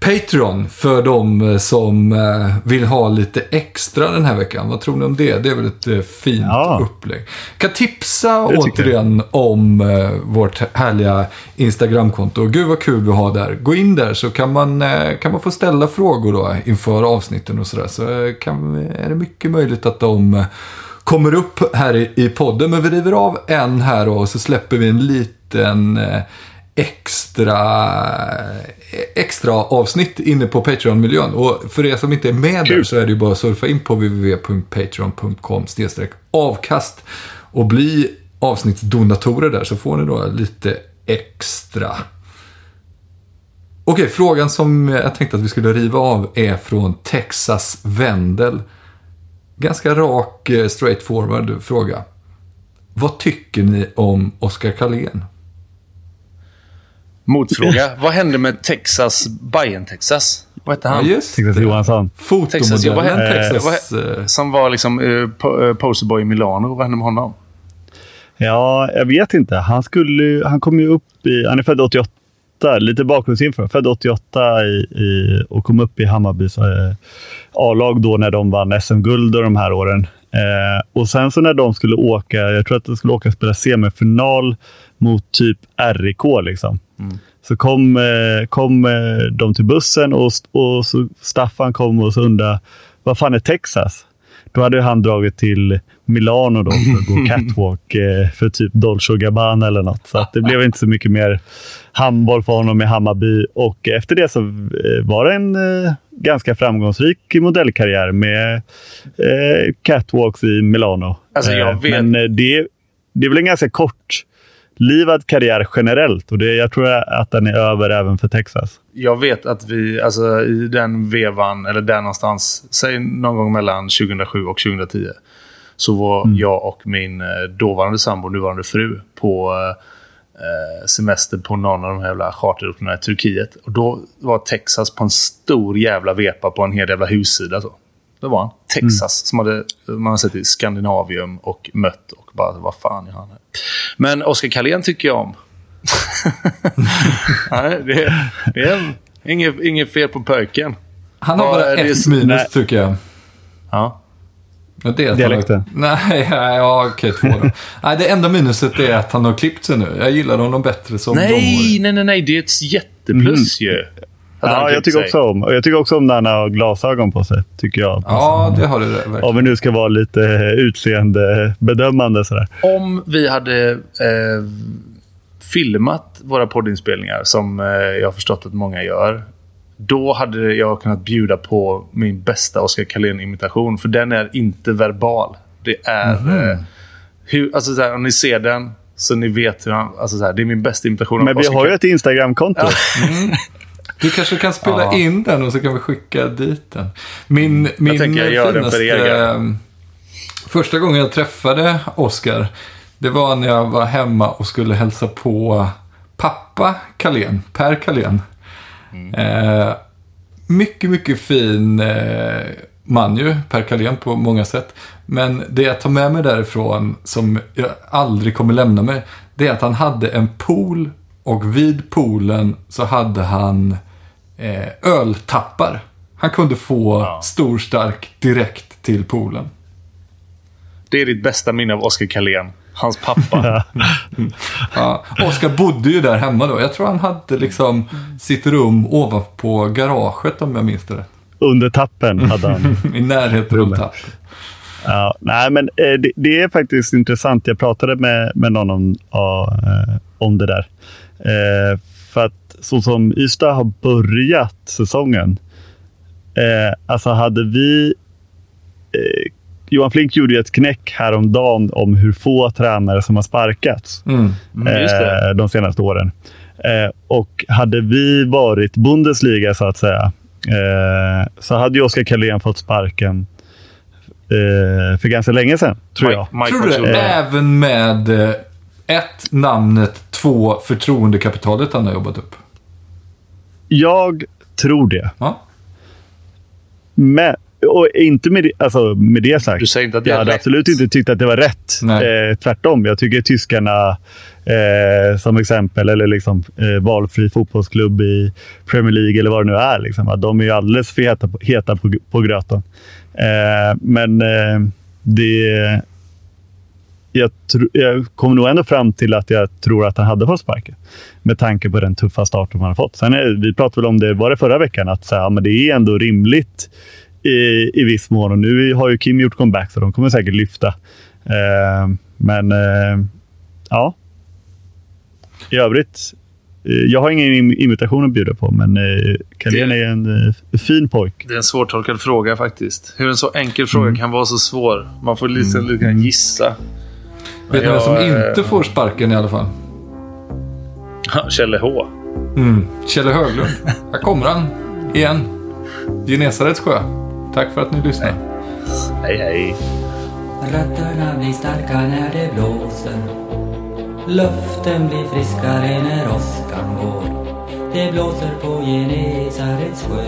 Patreon för de eh, som eh, vill ha lite extra den här veckan. Vad tror ni om det? Det är väl ett eh, fint Ja. upplägg. Kan tipsa återigen om eh, vårt härliga Instagramkonto. Gud vad kul vi har där. Gå in där så kan man, kan man få ställa frågor då inför avsnitten och sådär. Så kan, är det mycket möjligt att de kommer upp här i, i podden. Men vi river av en här och så släpper vi en liten extra, extra avsnitt inne på Patreon-miljön. Och för er som inte är med där så är det ju bara att surfa in på www.patreon.com avkast och bli avsnittsdonatorer där så får ni då lite extra. Okej, frågan som jag tänkte att vi skulle riva av är från Texas Wendel. Ganska rak, eh, straightforward fråga. Vad tycker ni om Oscar Carlén? Motfråga. Vad hände med Texas, Bayern Texas? Vad hette han? just Texas det. Johansson. Texas, ja, vad Fotomodellen hände? Texas. Vad- eh, Som var liksom uh, eh, posterboy i Milano. Vad hände med honom? Ja, jag vet inte. Han, skulle, han kom ju upp i... Han är född 88. Lite bakgrundsinfo. Född 88 i, i, och kom upp i Hammarbys eh, A-lag då när de vann SM-guld de här åren. Eh, och sen så när de skulle åka, jag tror att de skulle åka och spela semifinal mot typ RIK. Liksom. Så kom, eh, kom eh, de till bussen och, och så Staffan kom och så undrade vad fan är Texas? Då hade han dragit till Milano då för att gå catwalk eh, för typ Dolce Gabbana eller något. Så det blev inte så mycket mer handboll för honom i Hammarby. Och efter det så var det en ganska framgångsrik modellkarriär med catwalks i Milano. Alltså, Men det, det är väl en ganska kort livad karriär generellt och det, jag tror att den är över även för Texas. Jag vet att vi, alltså i den vevan, eller där någonstans, säg någon gång mellan 2007 och 2010. Så var Mm. jag och min eh, dåvarande sambo, nuvarande fru, på eh, semester på någon av de här jävla charterorterna i Turkiet. Och då var Texas på en stor jävla vepa på en hel jävla hussida. Så. Det var han. Texas, som hade, man har sett i Skandinavium och mött och bara, vad fan är han här? Men Oskar Carlén tycker jag om. Nej, det, det är inget, inget fel på pöken. Han har Vad bara ett minus Nej. tycker jag. Ja. Ja, det Dialekten. Nej, ja, okej, två då. nej, det enda minuset är att han har klippt sig nu. Jag gillar honom bättre som Nej, nej, nej, nej. Det är ett jätteplus ju. Ja, jag tycker sig. också om. Jag tycker också om när han har glasögon på sig. Tycker jag. Ja, det har du verkligen. Om vi nu ska vara lite utseendebedömande sådär. Om vi hade eh, filmat våra poddinspelningar, som eh, jag har förstått att många gör, då hade jag kunnat bjuda på min bästa Oscar Carlén-imitation. För den är inte verbal. Det är... Eh, hur, alltså så här, om ni ser den, så ni vet hur han... Alltså så här, det är min bästa imitation Men av vi Oscar har ju ett Instagramkonto. Du kanske kan spela Ja. in den och så kan vi skicka dit den. Min, min tänker jag gör den för er, finaste... grabbar. eh, Första gången jag träffade Oscar, det var när jag var hemma och skulle hälsa på pappa Kalén, Per Kalén. Eh, mycket, mycket fin eh, man ju, Per Kalén på många sätt. Men det jag tar med mig därifrån, som jag aldrig kommer lämna mig, det är att han hade en pool och vid poolen så hade han eh, öltappar. Han kunde få stor stark direkt till poolen. Det är ditt bästa minne av Oscar Carlén. Hans pappa. Ja, Oskar bodde ju där hemma då. Jag tror han hade liksom sitt rum ovanpå garaget om jag minns det rätt. Under tappen hade han. I närheten av tappen. Ja, nej, men eh, det, det är faktiskt intressant. Jag pratade med, med någon om, ja, eh, om det där. Eh, för att så som Ystad har börjat säsongen. Eh, alltså hade vi eh, Johan Flink gjorde ju ett knäck häromdagen om hur få tränare som har sparkats Mm. Mm, eh, de senaste åren. Eh, och hade vi varit Bundesliga, så att säga, eh, så hade ju Oskar Karlén fått sparken eh, för ganska länge sedan, tror jag. Mike, Tror Mike du det? Även med eh, ett, namnet, två, förtroendekapitalet han har jobbat upp. Jag tror det. Ja. Men, och inte med det, alltså med det sagt. Du säger inte att det jag är hade rätt. absolut inte tyckt att det var rätt. Eh, tvärtom. Jag tycker tyskarna, eh, som exempel, eller liksom eh, valfri fotbollsklubb i Premier League eller vad det nu är, liksom, att de är ju alldeles för heta på, heta på, på gröten. Eh, men eh, det... Jag, jag kom nog ändå fram till att jag tror att han hade fått sparken. Med tanke på den tuffa start de har fått. Sen är, vi pratade väl om det, var det förra veckan, att så här, men det är ändå rimligt i, i viss mån. Och nu har ju Kim gjort comeback, så de kommer säkert lyfta. Eh, men eh, ja. I övrigt. Eh, jag har ingen im- imitation att bjuda på, men eh, Carlén är en eh, fin pojk. Det är en svårtolkad fråga faktiskt. Hur en så enkel fråga Mm. kan vara så svår. Man får lite grann gissa. Vet ni vem som jag, inte får sparken i alla fall? eh, Kjelle H. Mm. Kjelle Höglund. Här kommer han igen. Genesarets sjö. Tack för att ni lyssnar. Hej, hej. Rötterna blir starka när det blåser Luften blir friskare när åskan går Det blåser på Genesarets sjö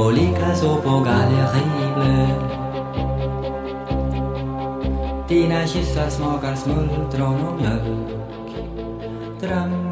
och likaså på Galleriebleu dina kyssar smakar smultron och mjölk. Dröm